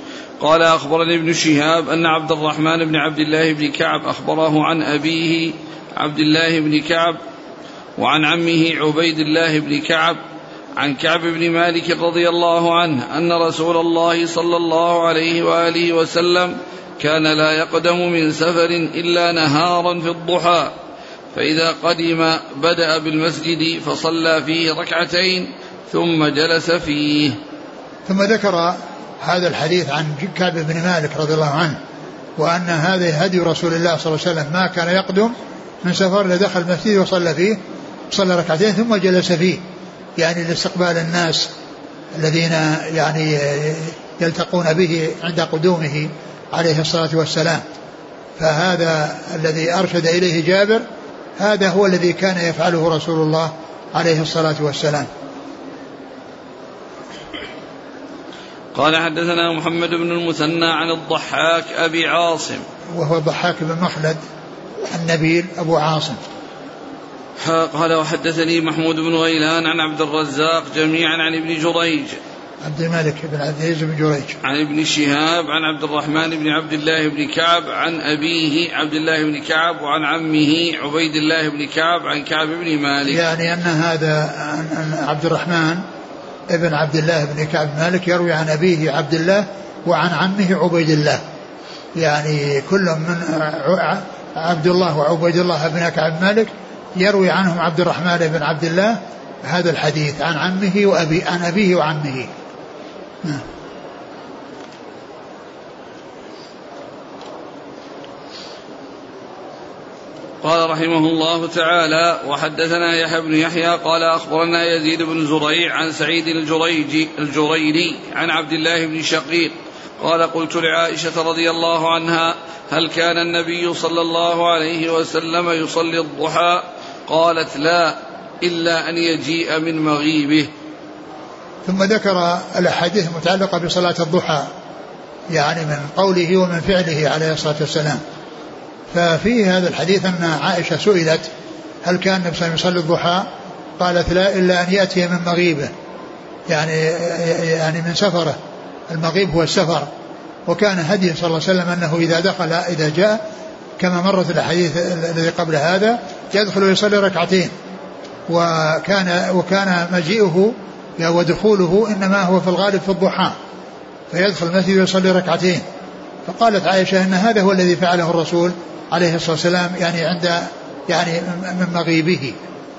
قال أخبرني ابن شهاب أن عبد الرحمن بن عبد الله بن كعب أخبره عن أبيه عبد الله بن كعب وعن عمه عبيد الله بن كعب عن كعب بن مالك رضي الله عنه أن رسول الله صلى الله عليه وآله وسلم كان لا يقدم من سفر إلا نهارا في الضحى فإذا قدم بدأ بالمسجد فصلى فيه ركعتين ثم جلس فيه. ثم ذكر هذا الحديث عن كعب بن مالك رضي الله عنه وأن هذا هدي رسول الله صلى الله عليه وسلم ما كان يقدم من سفر لدخل المسجد وصلى فيه صلى ركعتين ثم جلس فيه. يعني لاستقبال الناس الذين يعني يلتقون به عند قدومه عليه الصلاة والسلام. فهذا الذي أرشد إليه جابر هذا هو الذي كان يفعله رسول الله عليه الصلاة والسلام. قال حدثنا محمد بن المثنى عن الضحاك أبي عاصم. وهو ضحاك بن مخلد النبيل أبو عاصم. قال وحدثني محمود بن غيلان عن عبد الرزاق جميعا عن ابن جريج. عبد الملك بن عبد العزيز بن جريج. عن ابن شهاب عن عبد الرحمن بن عبد الله بن كعب عن أبيه عبد الله بن كعب وعن عمه عبيد الله بن كعب عن كعب بن مالك. يعني أن هذا أن عبد الرحمن ابن عبد الله بن كعب مالك يروي عن أبيه عبد الله وعن عمه عبيد الله. يعني كل من عبد الله وعبيد الله بن كعب مالك يروي عنهم عبد الرحمن بن عبد الله هذا الحديث عن عمه وأبي عن أبيه وعمه. قال رحمه الله تعالى وحدثنا يحيى بن يحيى قال أخبرنا يزيد بن زريع عن سعيد الجريجي الجريري عن عبد الله بن شقيق قال قلت لعائشة رضي الله عنها هل كان النبي صلى الله عليه وسلم يصلي الضحى؟ قالت لا إلا أن يجيء من مغيبه. ثم ذكر الأحاديث المتعلقة بصلاة الضحى يعني من قوله ومن فعله عليه الصلاة والسلام. ففي هذا الحديث أن عائشة سئلت هل كان النبي صلى الله عليه وسلم يصلي الضحى؟ قالت لا إلا أن يأتي من مغيبه يعني يعني من سفره. المغيب هو السفر. وكان هدي صلى الله عليه وسلم أنه إذا دخل إذا جاء كما مرت الأحاديث الذي قبل هذا يدخل ويصلي ركعتين. وكان وكان مجيئه ودخوله إنما هو في الغالب في الضحى. فيدخل المسجد ويصلي ركعتين. فقالت عائشة إن هذا هو الذي فعله الرسول عليه الصلاة والسلام يعني عند يعني من مغيبه.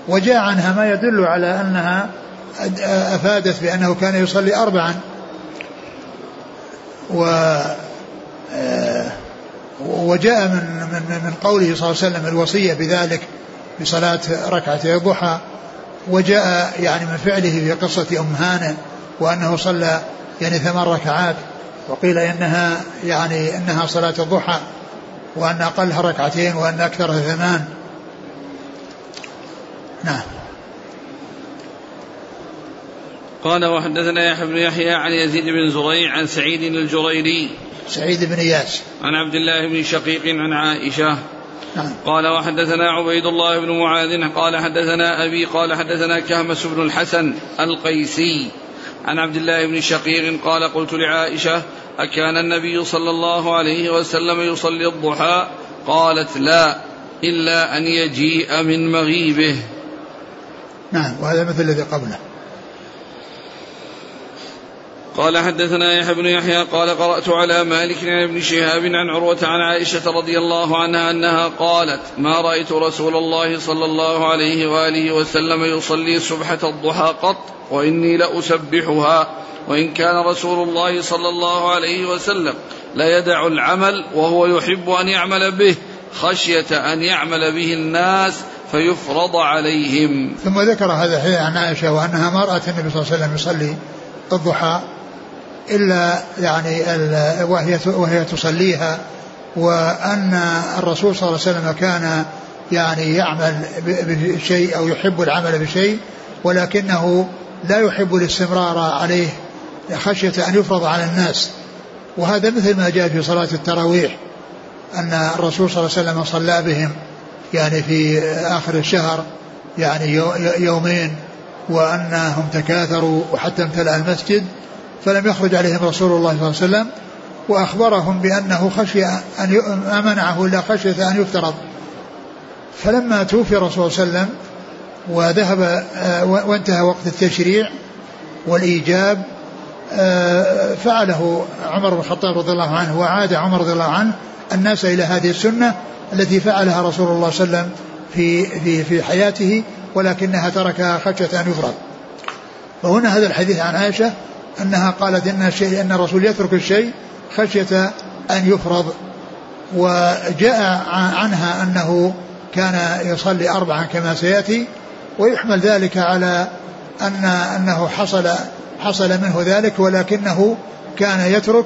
وجاء عنها ما يدل على أنها أفادت بأنه كان يصلي اربعا. و وجاء من من من قوله صلى الله عليه وسلم الوصية بذلك بصلاه ركعتي الضحى وجاء يعني من فعله في قصة أم هانئ وأنه صلى يعني ثمان ركعات وقيل إنها يعني إنها صلاة الضحى وأن أقلها ركعتين وأن أكثرها ثمان. نعم. قال وحدثنا يحيى بن يحيى عن يزيد بن زريع عن سعيد الجريري سعيد بن إياس. عن عبد الله بن شقيق عن عائشة. نعم. قال وحدثنا عبيد الله بن معاذ. قال حدثنا أبي قال حدثنا كهمس بن الحسن القيسي. عن عبد الله بن شقيق قال قلت لعائشة أكان النبي صلى الله عليه وسلم يصلي الضحى؟ قالت لا إلا أن يجيء من مغيبه. نعم وهذا مثل الذي قبله. قال حدثنا يحيى بن يحيى قال قرأت على مالك عن ابن شهاب عن عروة عن عائشة رضي الله عنها أنها قالت ما رأيت رسول الله صلى الله عليه وآله وسلم يصلي سبحة الضحى قط وإني لأسبحها وإن كان رسول الله صلى الله عليه وسلم لا يدع العمل وهو يحب أن يعمل به خشية أن يعمل به الناس فيفرض عليهم. ثم ذكر هذا الحديث عن عائشة وأنها ما رأت النبي صلى الله عليه وسلم يصلي الضحى إلا يعني وهي وهي تصليها وأن الرسول صلى الله عليه وسلم كان يعني يعمل بشيء أو يحب العمل بشيء ولكنه لا يحب الاستمرار عليه خشية أن يفرض على الناس. وهذا مثل ما جاء في صلاة التراويح أن الرسول صلى الله عليه وسلم صلى بهم يعني في آخر الشهر يعني يومين وأنهم تكاثروا وحتى امتلأ المسجد. فلم يخرج عليهم رسول الله صلى الله عليه وسلم وأخبرهم بأنه خشي أن ما منعه إلا خشية أن يفترض. فلما توفي الرسول صلى الله عليه وسلم وذهب آه، وانتهى وقت التشريع والإيجاب آه، فعله عمر بن الخطاب رضي الله عنه وعاد عمر رضي الله عنه الناس إلى هذه السنة التي فعلها رسول الله صلى الله عليه وسلم في في في حياته ولكنها تركها خشية أن يفرض. وهنا هذا الحديث عن عائشة أنها قالت إن الشيء أن الرسول يترك الشيء خشية أن يفرض. وجاء عنها أنه كان يصلي أربعا كما سيأتي ويحمل ذلك على أن أنه حصل حصل منه ذلك ولكنه كان يترك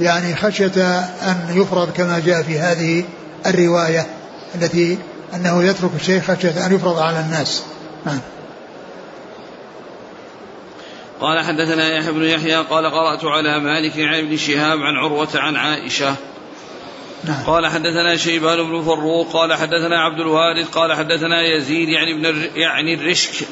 يعني خشية أن يفرض كما جاء في هذه الرواية التي أنه يترك الشيء خشية أن يفرض على الناس. نعم. قال حدثنا يحيى بن يحيى قال قرأت على مالك عن ابن شهاب عن عروة عن عائشة. نعم. قال حدثنا شيبان بن فروق قال حدثنا عبد الوارث قال حدثنا يزيد يعني ابن يعني الرشك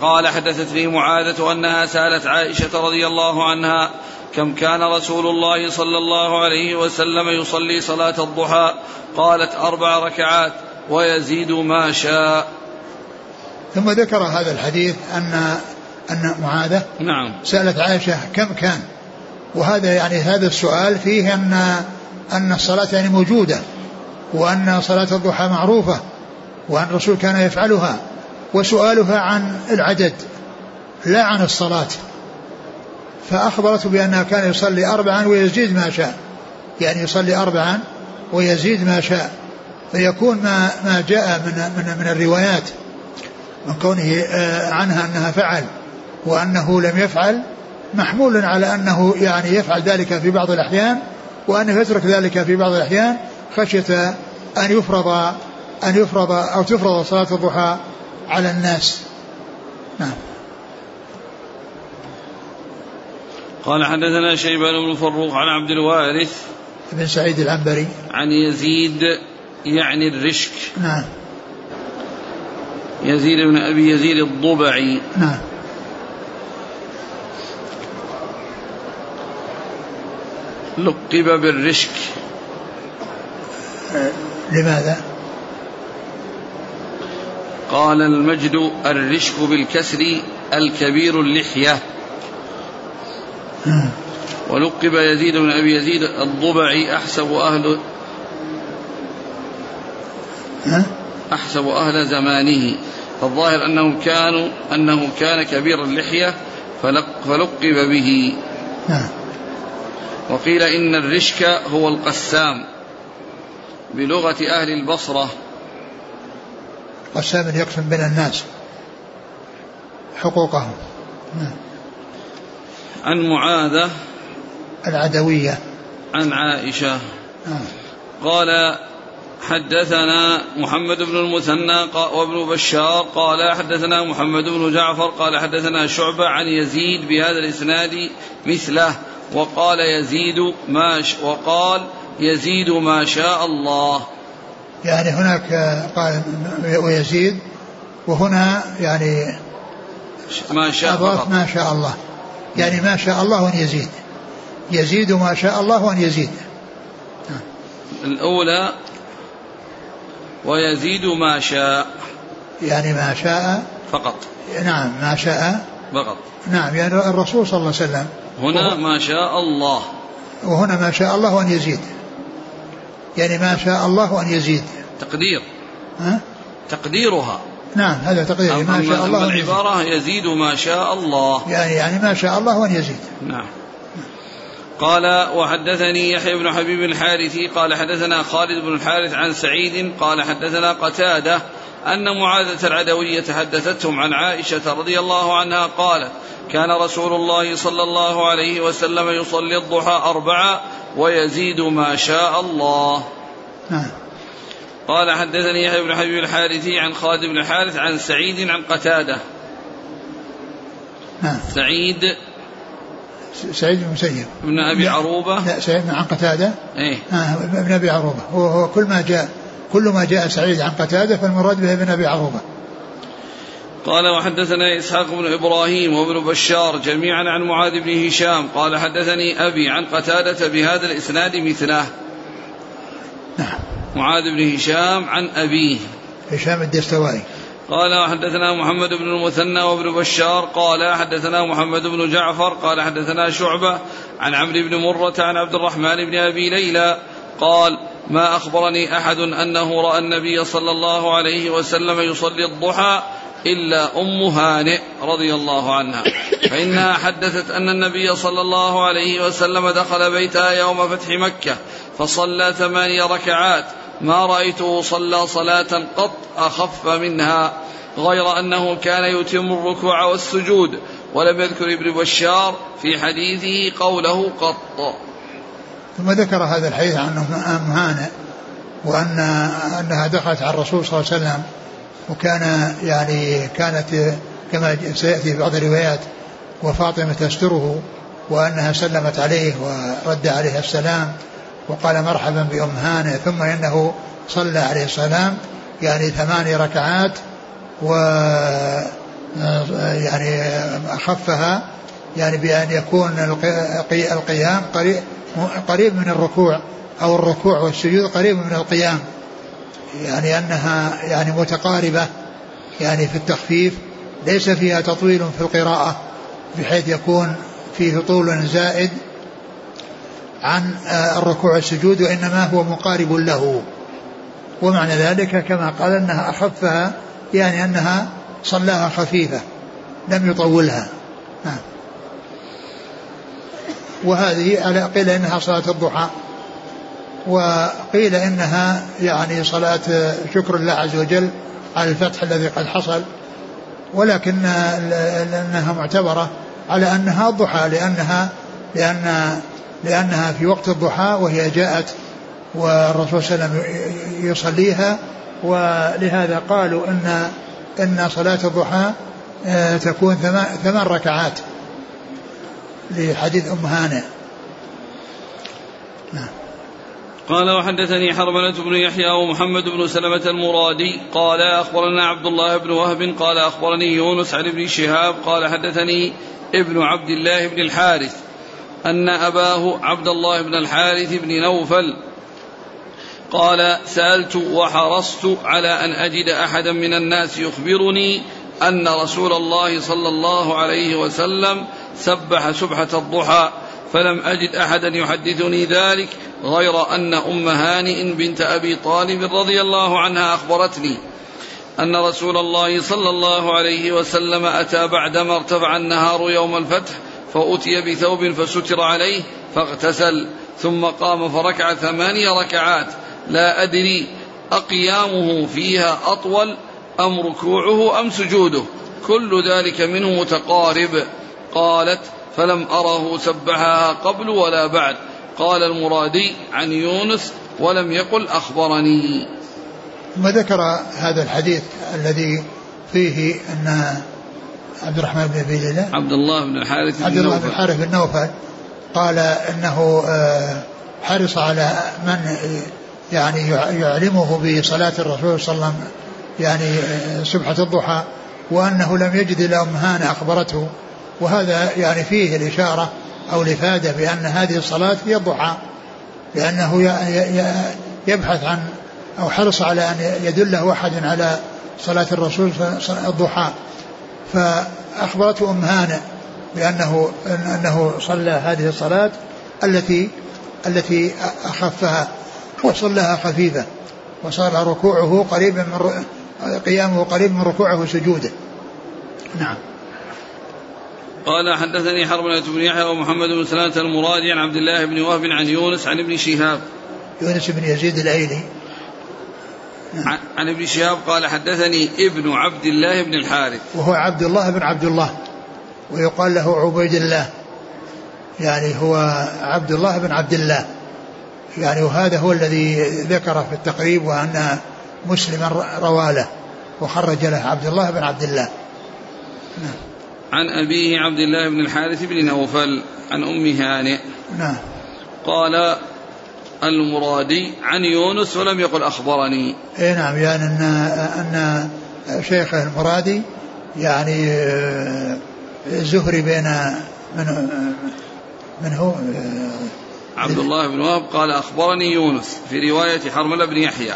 قال حدثتني معاذة أنها سألت عائشة رضي الله عنها كم كان رسول الله صلى الله عليه وسلم يصلي صلاة الضحى؟ قالت أربع ركعات ويزيد ما شاء. ثم ذكر هذا الحديث أن أن معاذة نعم. سألت عائشة كم كان؟ وهذا يعني هذا السؤال فيه أن أن الصلاة يعني موجودة وأن صلاة الضحى معروفة وأن الرسول كان يفعلها وسؤالها عن العدد لا عن الصلاة. فأخبرته بأنها كان يصلي أربعا ويزيد ما شاء يعني يصلي أربعا ويزيد ما شاء. فيكون ما ما جاء من من من الروايات من كونه آه، عنها أنها فعل. وأنه لم يفعل محمول على أنه يعني يفعل ذلك في بعض الأحيان وأنه يترك ذلك في بعض الأحيان خشية أن يفرض أن يفرض أو تفرض صلاة الضحى على الناس. نعم. قال حدثنا شيبان بن فروق عن عبد الوارث بن سعيد العنبري. عن يزيد يعني الرشك. نعم. يزيد بن أبي يزيد الضبعي. نعم. لقب بالرشك لماذا؟ قال المجد الرشك بالكسر الكبير اللحية. ولقب يزيد بن أبي يزيد الضبعي أحسب أهل أحسب أهل زمانه. فالظاهر أنه كانوا أنه كان كبير اللحية فلقب به. نعم وقيل إن الرشك هو القسام بلغة أهل البصرة. قسام يقسم بين الناس حقوقهم. عن معاذة. العدوية. عن عائشة. نعم. قال حدثنا محمد بن المثنى وابن بشار قال حدثنا محمد بن جعفر قال حدثنا شعبة عن يزيد بهذا الإسناد مثله. وقال يزيد ما وقال يزيد ما شاء الله. يعني هناك قال ويزيد وهنا يعني ما شاء الله ما شاء الله. يعني ما شاء الله وأن يزيد. يزيد ما شاء الله وأن يزيد. الأولى ويزيد ما شاء. يعني ما شاء فقط. نعم ما شاء فقط. نعم يعني الرسول صلى الله عليه وسلم هنا ما شاء الله. وهنا ما شاء الله وأن يزيد. يعني ما شاء الله وأن يزيد. تقدير. ها؟ تقديرها. نعم هذا تقدير ما شاء الله العبارة يزيد ما شاء الله. يعني يعني ما شاء الله وأن يزيد. نعم. قال وحدثني يحيى بن حبيب الحارثي قال حدثنا خالد بن الحارث عن سعيد قال حدثنا قتادة أن معاذة العدوية حدثتهم عن عائشة رضي الله عنها قالت كان رسول الله صلى الله عليه وسلم يصلي الضحى أربعة ويزيد ما شاء الله. نعم. قال حدثني يحيى بن حبيب الحارثي عن خالد بن الحارث عن سعيد عن قتادة. نعم. سعيد. سعيد بن مسيب. ابن أبي عروبة. لا سعيد عن قتادة. إيه. آه ابن أبي عروبة. هو, هو كل ما جاء كل ما جاء سعيد عن قتاده فالمراد به ابن أبي عروبة. قال وحدثنا إسحاق بن إبراهيم وابن بشار جميعا عن معاذ بن هشام قال حدثني أبي عن قتادة بهذا الإسناد مثله. نعم. معاذ بن هشام عن أبيه. هشام الدستوائي. قال حدثنا محمد بن المثنى وابن بشار قال حدثنا محمد بن جعفر قال حدثنا شعبة عن عمرو بن مرة عن عبد الرحمن بن أبي ليلى قال ما أخبرني أحد أنه رأى النبي صلى الله عليه وسلم يصلي الضحى إلا أم هانئ رضي الله عنها. فإنها حدثت أن النبي صلى الله عليه وسلم دخل بيتها يوم فتح مكة فصلى ثماني ركعات. ما رأيته صلى صلاة قط أخف منها غير أنه كان يتم الركوع والسجود. ولم يذكر ابن بشار في حديثه قوله قط. ثم ذكر هذا الحديث عن أم هانئ وأن أنها دخلت على الرسول صلى الله عليه وسلم وكان يعني كانت كما سيأتي في بعض الروايات وفاطمة تستره وأنها سلمت عليه ورد عليه السلام وقال مرحبا بأم هانئ ثم إنه صلى عليه السلام يعني ثماني ركعات و يعني أخفها يعني بأن يكون القيام قريب قريب من الركوع أو الركوع والسجود قريب من القيام. يعني أنها يعني متقاربة يعني في التخفيف ليس فيها تطويل في القراءة بحيث يكون فيه طول زائد عن الركوع والسجود وإنما هو مقارب له. ومعنى ذلك كما قال أنها أخفها يعني أنها صلاها خفيفة لم يطولها. نعم. وهذه على قيل إنها صلاة الضحى. وقيل إنها يعني صلاة شكر الله عز وجل على الفتح الذي قد حصل. ولكن لانها معتبرة على أنها الضحى لانها لأن لأنها في وقت الضحى وهي جاءت والرسول صلى الله عليه وسلم يصليها. ولهذا قالوا ان إن صلاة الضحى آه، تكون ثمان ركعات. لحديث أم هانئ. نعم. قال وحدثني حرملة بن يحيى ومحمد بن سلمة المرادي. قال أخبرنا عبد الله بن وهب. قال أخبرني يونس عن ابن شهاب. قال حدثني ابن عبد الله بن الحارث أن أباه عبد الله بن الحارث بن نوفل قال سألت وحرصت على أن أجد أحدا من الناس يخبرني أن رسول الله صلى الله عليه وسلم سبح سبحة الضحى فلم أجد أحدا يحدثني ذلك غير أن أم هانئ بنت أبي طالب رضي الله عنها أخبرتني أن رسول الله صلى الله عليه وسلم أتى بعدما ارتفع النهار يوم الفتح فأتي بثوب فستر عليه فاغتسل ثم قام فركع ثماني ركعات. لا أدري أقيامه فيها أطول أم ركوعه أم سجوده كل ذلك منه متقارب. قالت فلم أره سبحها قبل ولا بعد. قال المرادي عن يونس ولم يقل أخبرني. ثم ذكر هذا الحديث الذي فيه أن عبد الرحمن بن أبي ليلى عبد الله بن الحارث عبد الله بن الحارث بن نوفل قال إنه آه، حرص على من يعني يعلمه بصلاة الرسول صلى الله عليه وسلم يعني آه، سبحة الضحى وأنه لم يجد إلا أم هانة أخبرته. وهذا يعني فيه الإشارة أو الإفادة بأن هذه الصلاة هي الضحى لأنه يبحث عن أو حرص على أن يدله أحد على صلاة الرسول الضحى. فأخبرته أم هانئ بأنه أنه صلى هذه الصلاة التي التي أخفها وصلىها خفيفة وصار ركوعه قريبا من قيامه قريب من ركوعه وسجوده. نعم. قال حدثني حرملة بن يحيى ومحمد بن سلامة المرادي عن عبد الله بن وهب عن يونس عن ابن شهاب. يونس بن يزيد الأيلي. نعم. عن ابن شهاب قال حدثني ابن عبد الله بن الحارث. وهو عبد الله بن عبد الله. ويقال له عبيد الله. يعني هو عبد الله بن عبد الله. يعني وهذا هو الذي ذكر في التقريب وأن مسلما رواله وخرج له. عبد الله بن عبد الله. نعم. عن أبيه عبد الله بن الحارث بن نوفل عن أم هانئ. نعم. قال المرادي عن يونس ولم يقل أخبرني. اي نعم يعني أن أن شيخه المرادي يعني آه، زهري بين من من هو؟ آه، عبد الله بن وهب قال أخبرني يونس في رواية حرملة بن يحيى.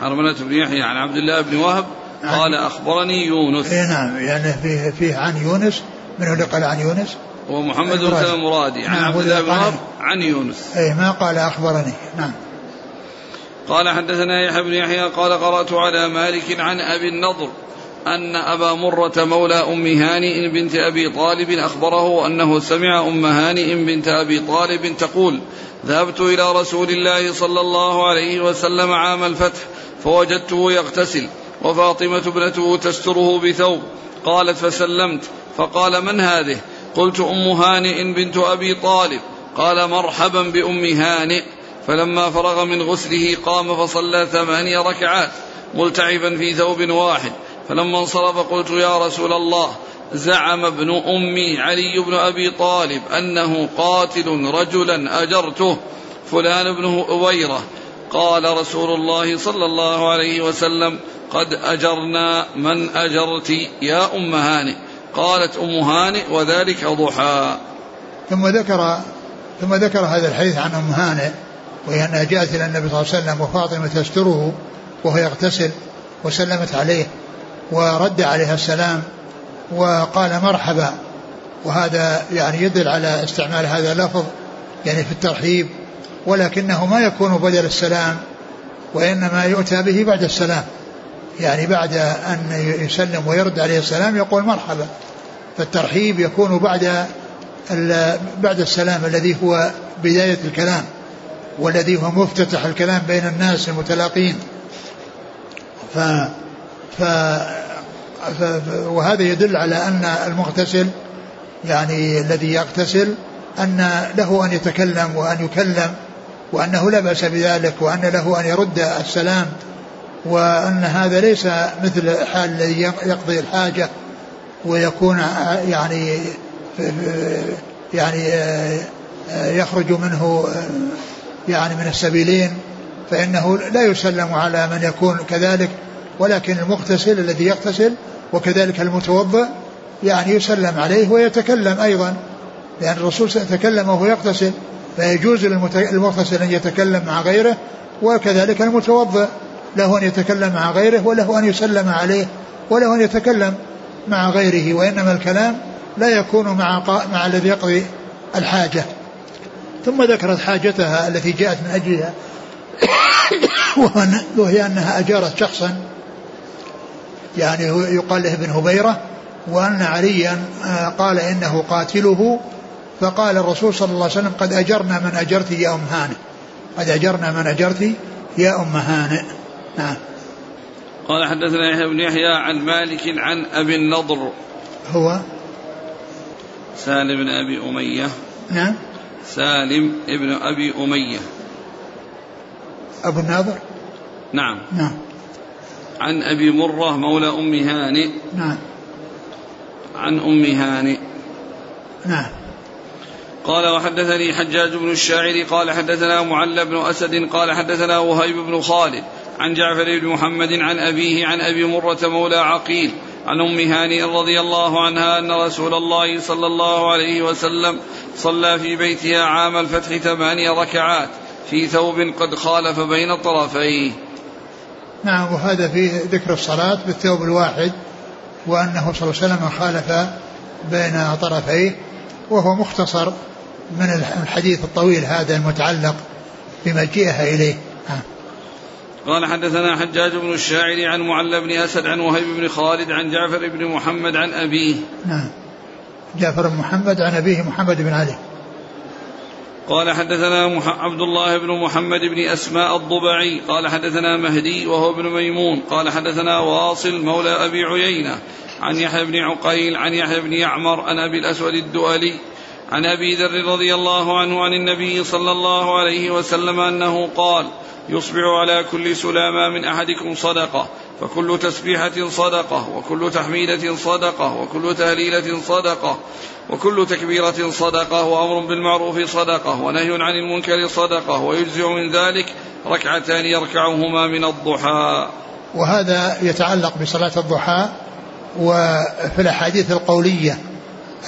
حرملة بن يحيى عن عبد الله بن وهب قال أخبرني يونس. اي نعم يعني فيه فيه عن يونس من اللي قال عن يونس؟ ومحمد بن سلمة مرادي عن نعم عبد الله بن عن يونس. اي ما قال أخبرني. نعم. قال حدثنا يحيى بن يحيى قال قرأت على مالك عن أبي النضر أن أبا مرة مولى أم هانئ بنت أبي طالب أخبره أنه سمع أم هانئ بنت أبي طالب تقول ذهبت إلى رسول الله صلى الله عليه وسلم عام الفتح فوجدته يغتسل وفاطمة ابنته تستره بثوب. قالت فسلمت. فقال من هذه؟ قلت أم هانئ بنت أبي طالب. قال مرحبا بأم هانئ. فلما فرغ من غسله قام فصلى ثمانية ركعات ملتعبا في ثوب واحد. فلما انصرف قلت يا رسول الله زعم ابن أمي علي بن أبي طالب أنه قاتل رجلا أجرته فلان بن أبيرة قال رسول الله صلى الله عليه وسلم قد أجرنا من أجرت يا أم هانئ قالت أم هانئ وذلك ضحى. ثم ذكر ثم ذكر هذا الحديث عن أم هانئ وهي أنها جاءت إلى النبي صلى الله عليه وسلم وفاطمة تستره وهو يغتسل وسلمت عليه ورد عليها السلام وقال مرحبا. وهذا يعني يدل على استعمال هذا اللفظ يعني في الترحيب ولكنه ما يكون بدل السلام وإنما يؤتى به بعد السلام. يعني بعد أن يسلم ويرد عليه السلام يقول مرحبا. فالترحيب يكون بعد بعد السلام الذي هو بداية الكلام والذي هو مفتتح الكلام بين الناس المتلاقين. ف, ف, ف وهذا يدل على أن المغتسل يعني الذي يغتسل أن له أن يتكلم وأن يكلم وأنه لا بأس بذلك وأن له أن يرد السلام وأن هذا ليس مثل حال الذي يقضي الحاجة ويكون يعني يعني يخرج منه يعني من السبيلين فإنه لا يسلم على من يكون كذلك ولكن المغتسل الذي يغتسل وكذلك المتوضئ يعني يسلم عليه ويتكلم أيضا لأن الرسول تكلم وهو يغتسل فيجوز للمغتسل أن يتكلم مع غيره وكذلك المتوضئ له أن يتكلم مع غيره وله أن يسلم عليه وله أن يتكلم مع غيره وإنما الكلام لا يكون مع مع الذي يقضي الحاجة. ثم ذكرت حاجتها التي جاءت من أجلها وهي أنها أجارت شخصا يعني يقال له ابن هبيرة وأن عليا آه، قال إنه قاتله. فقال الرسول صلى الله عليه وسلم قد أجرنا من أجرت يا أم هانئ. قد أجرنا من أجرت يا أم هانئ. نعم. قال حدثنا يحيى بن يحيى عن مالك عن أبي النضر. هو؟ سالم بن أبي أمية. نعم. سالم ابن أبي أمية. أبو الناظر؟ نعم. نعم. عن أبي مرة مولى أم هانئ. نعم. عن أم هانئ. نعم. قال وحدثني حجاج بن الشاعر قال حدثنا معل بن أسد قال حدثنا وهيب بن خالد. عن جعفر بن محمد عن أبيه عن أبي مرة مولى عقيل عن أم هانئ رضي الله عنها أن رسول الله صلى الله عليه وسلم صلى في بيتها عام الفتح ثماني ركعات في ثوب قد خالف بين طرفيه نعم وهذا فيه ذكر الصلاة بالثوب الواحد وأنه صلى الله عليه وسلم خالف بين طرفيه وهو مختصر من الحديث الطويل هذا المتعلق بمجيئها إليه نعم. قال حدثنا حجاج بن الشاعر عن معل بن أسد عن وهيب بن خالد عن جعفر بن محمد عن أبيه. نعم. جعفر بن محمد عن أبيه محمد بن علي. قال حدثنا عبد الله بن محمد بن أسماء الضبعي. قال حدثنا مهدي وهو ابن ميمون. قال حدثنا واصل مولى أبي عيينة. عن يحيى بن عقيل عن يحيى بن يعمر عن أبي الأسود الدؤلي عن أبي ذر رضي الله عنه عن النبي صلى الله عليه وسلم أنه قال يصبح على كل سلامة من أحدكم صدقة فكل تسبيحة صدقة وكل تحميدة صدقة وكل تهليلة صدقة وكل تكبيرة صدقة وأمر بالمعروف صدقة ونهي عن المنكر صدقة ويجزئ من ذلك ركعتان يركعهما من الضحى. وهذا يتعلق بصلاة الضحى وفي الأحاديث القولية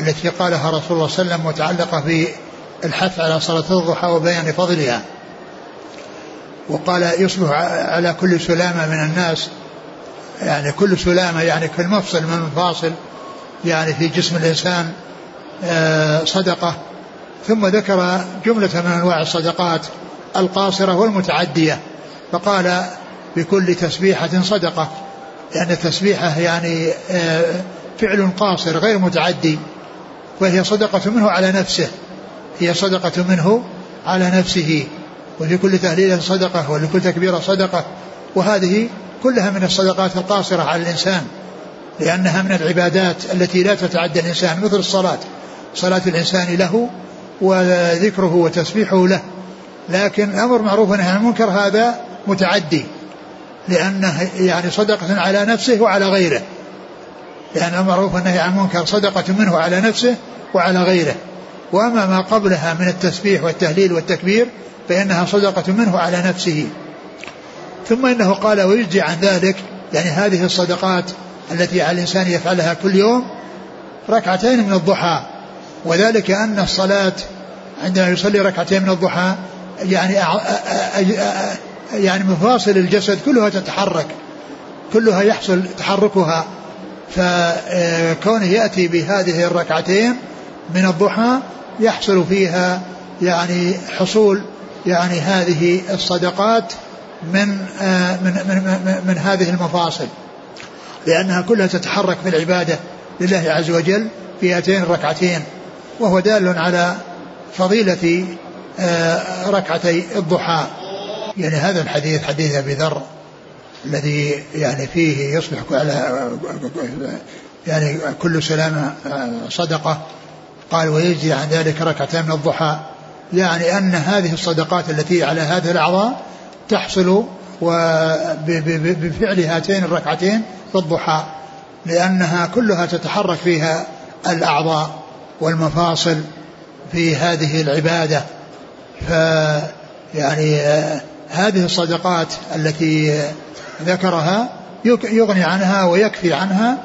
التي قالها رسول الله صلى الله عليه وسلم متعلقة بالحث على صلاة الضحى وبيان فضلها. وقال يصبح على كل سلامة من الناس يعني كل سلامة يعني كل مفصل من المفاصل يعني في جسم الإنسان آه، صدقة. ثم ذكر جملة من أنواع الصدقات القاصرة والمتعدية. فقال بكل تسبيحة صدقة لأن التسبيحة يعني آه، فعل قاصر غير متعدي وهي صدقة منه على نفسه هي صدقة منه على نفسه. وفي كل تهليل صدقة ولكل تكبيرة صدقة وهذه كلها من الصدقات القاصرة على الإنسان لأنها من العبادات التي لا تتعدى الإنسان مثل الصلاة. صلاة الإنسان له وذكره وتسبيحه له لكن الأمر معروف ونهي عن المنكر هذا متعدي لأنه يعني صدقة على نفسه وعلى غيره. لأن المعروف والنهي عن المنكر صدقة منه على نفسه وعلى غيره. وأما ما قبلها من التسبيح والتهليل والتكبير فإنها صدقة منه على نفسه. ثم إنه قال ويجزي عن ذلك يعني هذه الصدقات التي على الإنسان يفعلها كل يوم ركعتين من الضحى. وذلك أن الصلاة عندما يصلي ركعتين من الضحى يعني يعني مفاصل الجسد كلها تتحرك كلها يحصل تحركها. فكونه يأتي بهذه الركعتين من الضحى يحصل فيها يعني حصول يعني هذه الصدقات من من من, من, من هذه المفاصل. لأنها كلها تتحرك في العبادة لله عز وجل في هاتين الركعتين وهو دال على فضيلة ركعتي الضحى. يعني هذا الحديث حديث أبي ذر الذي يعني فيه يصبح على يعني كل سلامة صدقة. قال ويجزي عن ذلك ركعتين من الضحى. يعني أن هذه الصدقات التي على هذه الأعضاء تحصل بفعل هاتين الركعتين في الضحى لأنها كلها تتحرك فيها الأعضاء والمفاصل في هذه العبادة. ف يعني هذه الصدقات التي ذكرها يغني عنها ويكفي عنها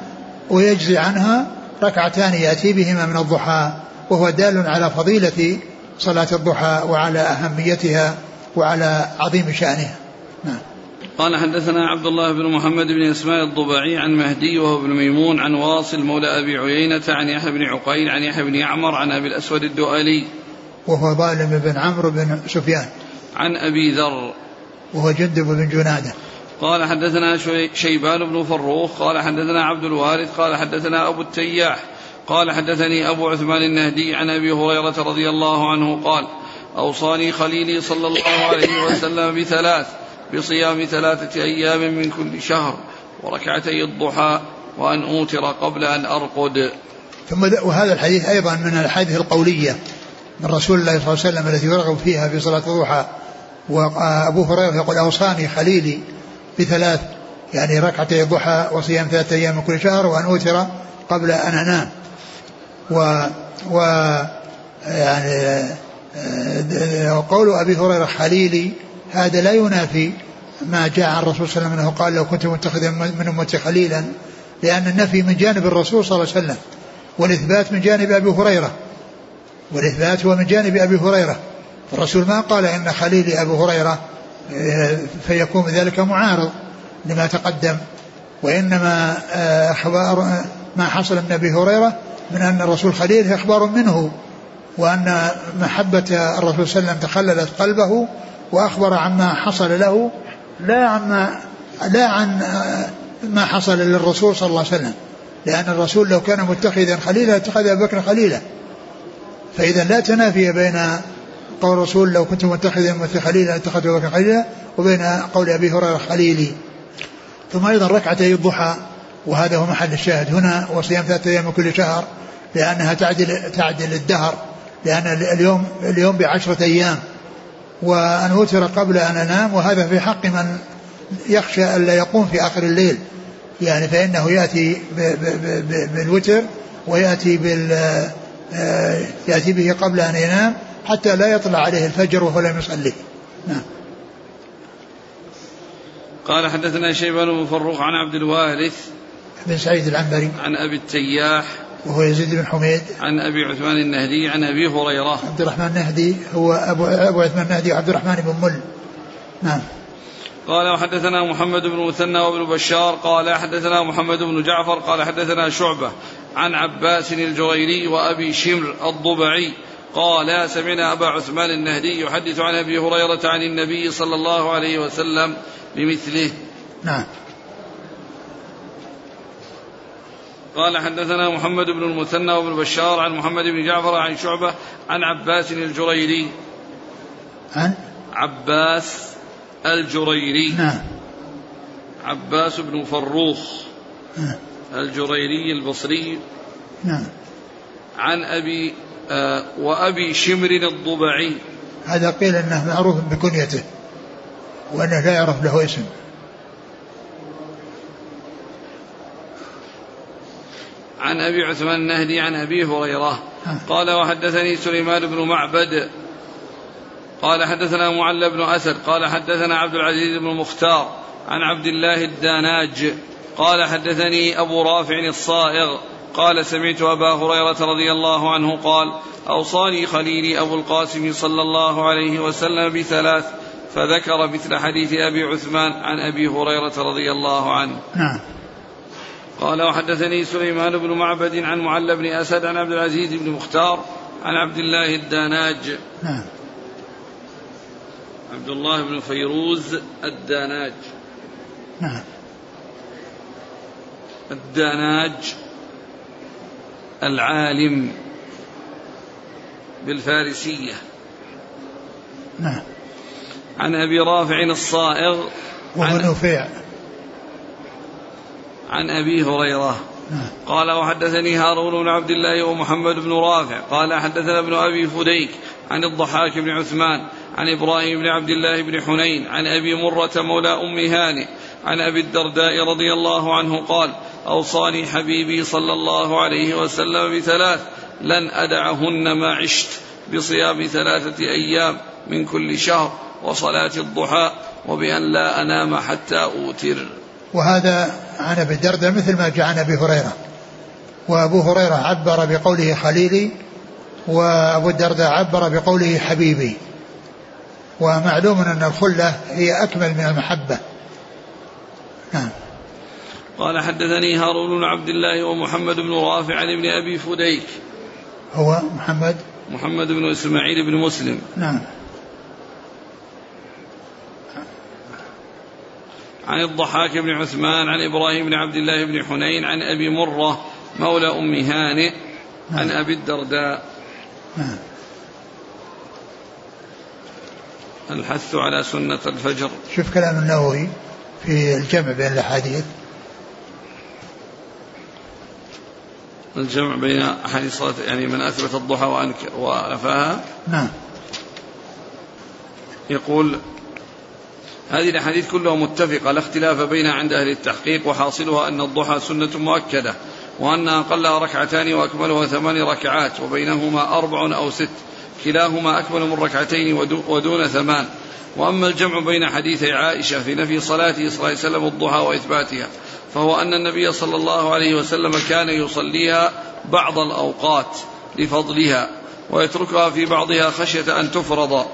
ويجزي عنها ركعتان يأتي بهما من الضحى وهو دال على فضيلة صلاة الضحى وعلى أهميتها وعلى عظيم شأنها. نعم. قال حدثنا عبد الله بن محمد بن اسماء الضبعي عن مهدي وهو ابن ميمون عن واصل مولى أبي عيينة عن يحيى بن عقيل عن يحيى بن يعمر عن أبي الأسود الدؤلي وهو ظالم بن عمرو بن سفيان. عن أبي ذر. وهو جندب بن جنادة. قال حدثنا شيبان بن فروخ قال حدثنا عبد الوارث قال حدثنا أبو التياح قال حدثني أبو عثمان النهدي عن أبي هريرة رضي الله عنه قال أوصاني خليلي صلى الله عليه وسلم بثلاث بصيام ثلاثة أيام من كل شهر وركعتي الضحى وأن أوتر قبل أن أرقد. ثم وهذا الحديث أيضا من الأحاديث القولية من رسول الله صلى الله عليه وسلم التي يرغب فيها في صلاة الضحى. وأبو هريرة يقول أوصاني خليلي بثلاث يعني ركعتي الضحى وصيام ثلاثة أيام من كل شهر وأن أوتر قبل أن أنام. و, و يعني آه، قول أبي هريرة خليلي هذا لا ينافي ما جاء عن الرسول صلى الله عليه وسلم أنه قال لو كنت متخذا من أمتي خليلا لأن النفي من جانب الرسول صلى الله عليه وسلم والإثبات من جانب أبي هريرة والإثبات هو من جانب أبي هريرة. الرسول ما قال إن خليلي أبو هريرة فيكون ذلك معارض لما تقدم وإنما آه، أخبار ما حصل من أبي هريرة من أن الرسول خليل إخبار منه وأن محبة الرسول صلى الله عليه وسلم تخللت قلبه وأخبر عما حصل له لا عما لا عن ما حصل للرسول صلى الله عليه وسلم. لأن الرسول لو كان متخذا خليلا اتخذ أبا بكر خليلا. فإذا لا تنافي بين قول الرسول لو كنت متخذا مثل خليلا اتخذت أبا بكر خليلا وبين قول أبي هريرة خليلي. ثم أيضا ركعتي الضحى. وهذا هو محل الشاهد هنا وصيام ثلاثة أيام من كل شهر لأنها تعدل تعدل الدهر لأن اليوم اليوم بعشرة أيام. وأن أوتر قبل أن أنام وهذا في حق من يخشى ألا يقوم في آخر الليل. يعني فإنه يأتي بالوتر ويأتي بال آه، يأتي به قبل أن ينام حتى لا يطلع عليه الفجر وهو لم يصلي. نعم. قال حدثنا شيبان بن فروخ عن عبد الوارث بن سعيد العنبري. عن أبي التياح. وهو يزيد بن حميد. عن أبي عثمان النهدي عن أبي هريرة. عبد الرحمن النهدي هو ابو أبو عثمان النهدي وعبد الرحمن بن مل. نعم. قال وحدثنا محمد بن مثنى وابن بشار. قال حدثنا محمد بن جعفر. قال حدثنا شعبة. عن عباس الجريري وأبي شمر الضبعي. قال سمعنا أبا عثمان النهدي يحدث عن أبي هريرة عن النبي صلى الله عليه وسلم بمثله. نعم. قال حدثنا محمد بن المثنى وابن بشار عن محمد بن جعفر عن شعبة عن عباس الجريري. عن؟ عباس الجريري. نعم. عباس بن فروخ نعم. الجريري البصري. نعم. عن أبي آه وأبي شمر الضبعي. هذا قيل إنه معروف بكنيته وأنه لا يعرف له اسم. عن أبي عثمان النهدي عن أبي هريرة. قال وحدثني سليمان بن معبد. قال حدثنا معل بن أسد. قال حدثنا عبد العزيز بن مختار عن عبد الله الداناج. قال حدثني أبو رافع الصائغ. قال سمعت أبا هريرة رضي الله عنه قال أوصاني خليلي أبو القاسم صلى الله عليه وسلم بثلاث فذكر مثل حديث أبي عثمان عن أبي هريرة رضي الله عنه. نعم. قال وحدثني سليمان بن معبد عن معل بن أسد عن عبد العزيز بن مختار عن عبد الله الداناج. نعم. عبد الله بن فيروز الداناج. نعم. الداناج العالم بالفارسية. نعم. عن أبي رافع الصائغ وهو نفيع عن أبي هريرة. قال وحدثني هارون بن عبد الله ومحمد بن رافع. قال حدثنا ابن أبي فديك عن الضحاك بن عثمان عن إبراهيم بن عبد الله بن حنين عن أبي مرة مولى أم هانئ عن أبي الدرداء رضي الله عنه قال أوصاني حبيبي صلى الله عليه وسلم بثلاث لن أدعهن ما عشت بصيام ثلاثة أيام من كل شهر وصلاة الضحى وبأن لا أنام حتى أوتر. وهذا عن ابي الدرداء مثل ما جاء عن أبي هريرة. وأبو هريرة عبر بقوله خليلي وأبو الدرداء عبر بقوله حبيبي. ومعلوم أن الخلة هي أكمل من المحبة. نعم. قال حدثني هارون بن عبد الله ومحمد بن رافع عن ابن أبي فديك. هو محمد؟ محمد بن إسماعيل بن مسلم. نعم. عن الضحاك بن عثمان عن إبراهيم بن عبد الله بن حنين عن أبي مرة مولى أم هانئ عن أبي الدرداء. نعم الحث على سنة الفجر. شوف كلام النووي في الجمع بين الأحاديث. الجمع بين أحاديث صلاة يعني من أثبت الضحى وأنك ونفاها نعم. يقول هذه الأحاديث كلها متفقة لا اختلاف بينها عند أهل التحقيق وحاصلها أن الضحى سنة مؤكدة وأن أقلها ركعتان وأكملها ثمان ركعات وبينهما أربع أو ست كلاهما أكمل من ركعتين ودو- ودون ثمان. وأما الجمع بين حديثي عائشة في نفي صلاته صلى الله عليه وسلم الضحى وإثباتها فهو أن النبي صلى الله عليه وسلم كان يصليها بعض الأوقات لفضلها ويتركها في بعضها خشية أن تفرض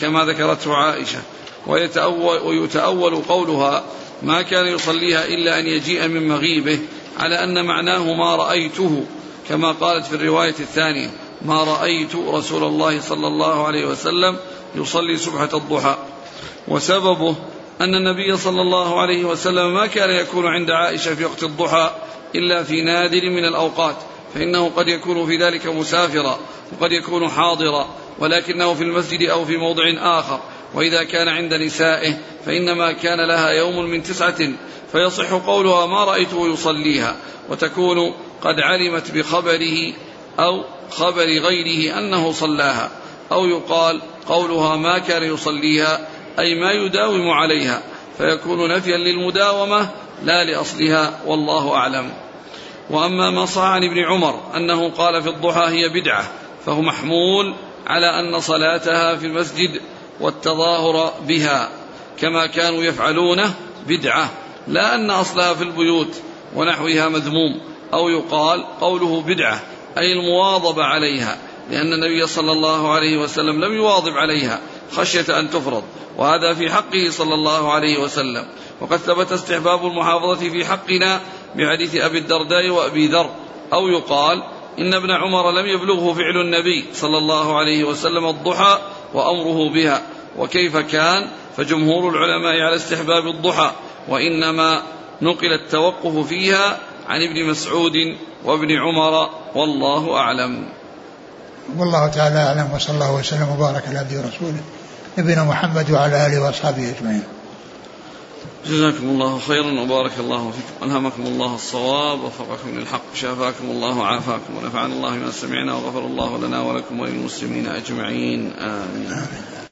كما ذكرته عائشة. ويتأول, ويتأول قولها ما كان يصليها إلا أن يجيء من مغيبه على أن معناه ما رأيته كما قالت في الرواية الثانية ما رأيت رسول الله صلى الله عليه وسلم يصلي سبحة الضحى. وسببه أن النبي صلى الله عليه وسلم ما كان يكون عند عائشة في وقت الضحى إلا في نادر من الأوقات فإنه قد يكون في ذلك مسافرا وقد يكون حاضرا ولكنه في المسجد أو في موضع آخر. وإذا كان عند نسائه فإنما كان لها يوم من تسعة فيصح قولها ما رأيته يصليها وتكون قد علمت بخبره أو خبر غيره أنه صلاها أو يقال قولها ما كان يصليها أي ما يداوم عليها فيكون نفيا للمداومة لا لأصلها والله أعلم. وأما ما صح عن ابن عمر أنه قال في الضحى هي بدعة فهو محمول على أن صلاتها في المسجد والتظاهر بها كما كانوا يفعلونه بدعة لا أن أصلها في البيوت ونحوها مذموم أو يقال قوله بدعة أي المواظبة عليها لأن النبي صلى الله عليه وسلم لم يواظب عليها خشية أن تفرض وهذا في حقه صلى الله عليه وسلم. وقد ثبت استحباب المحافظة في حقنا بحديث أبي الدرداء وأبي ذر أو يقال إن ابن عمر لم يبلغه فعل النبي صلى الله عليه وسلم الضحى وأمره بها وكيف كان فجمهور العلماء على استحباب الضحى وإنما نقل التوقف فيها عن ابن مسعود وابن عمر والله أعلم. والله تعالى أعلم وصلى الله وسلم وبارك على عبده ورسوله نبينا محمد وعلى آله وأصحابه أجمعين. جزاكم الله خيرا وبارك الله فيكم. ألهمكم الله الصواب وفقكم للحق. شافاكم الله وعافاكم ونفعنا الله ما سمعنا وغفر الله لنا ولكم وللمسلمين أجمعين. آمين, آمين.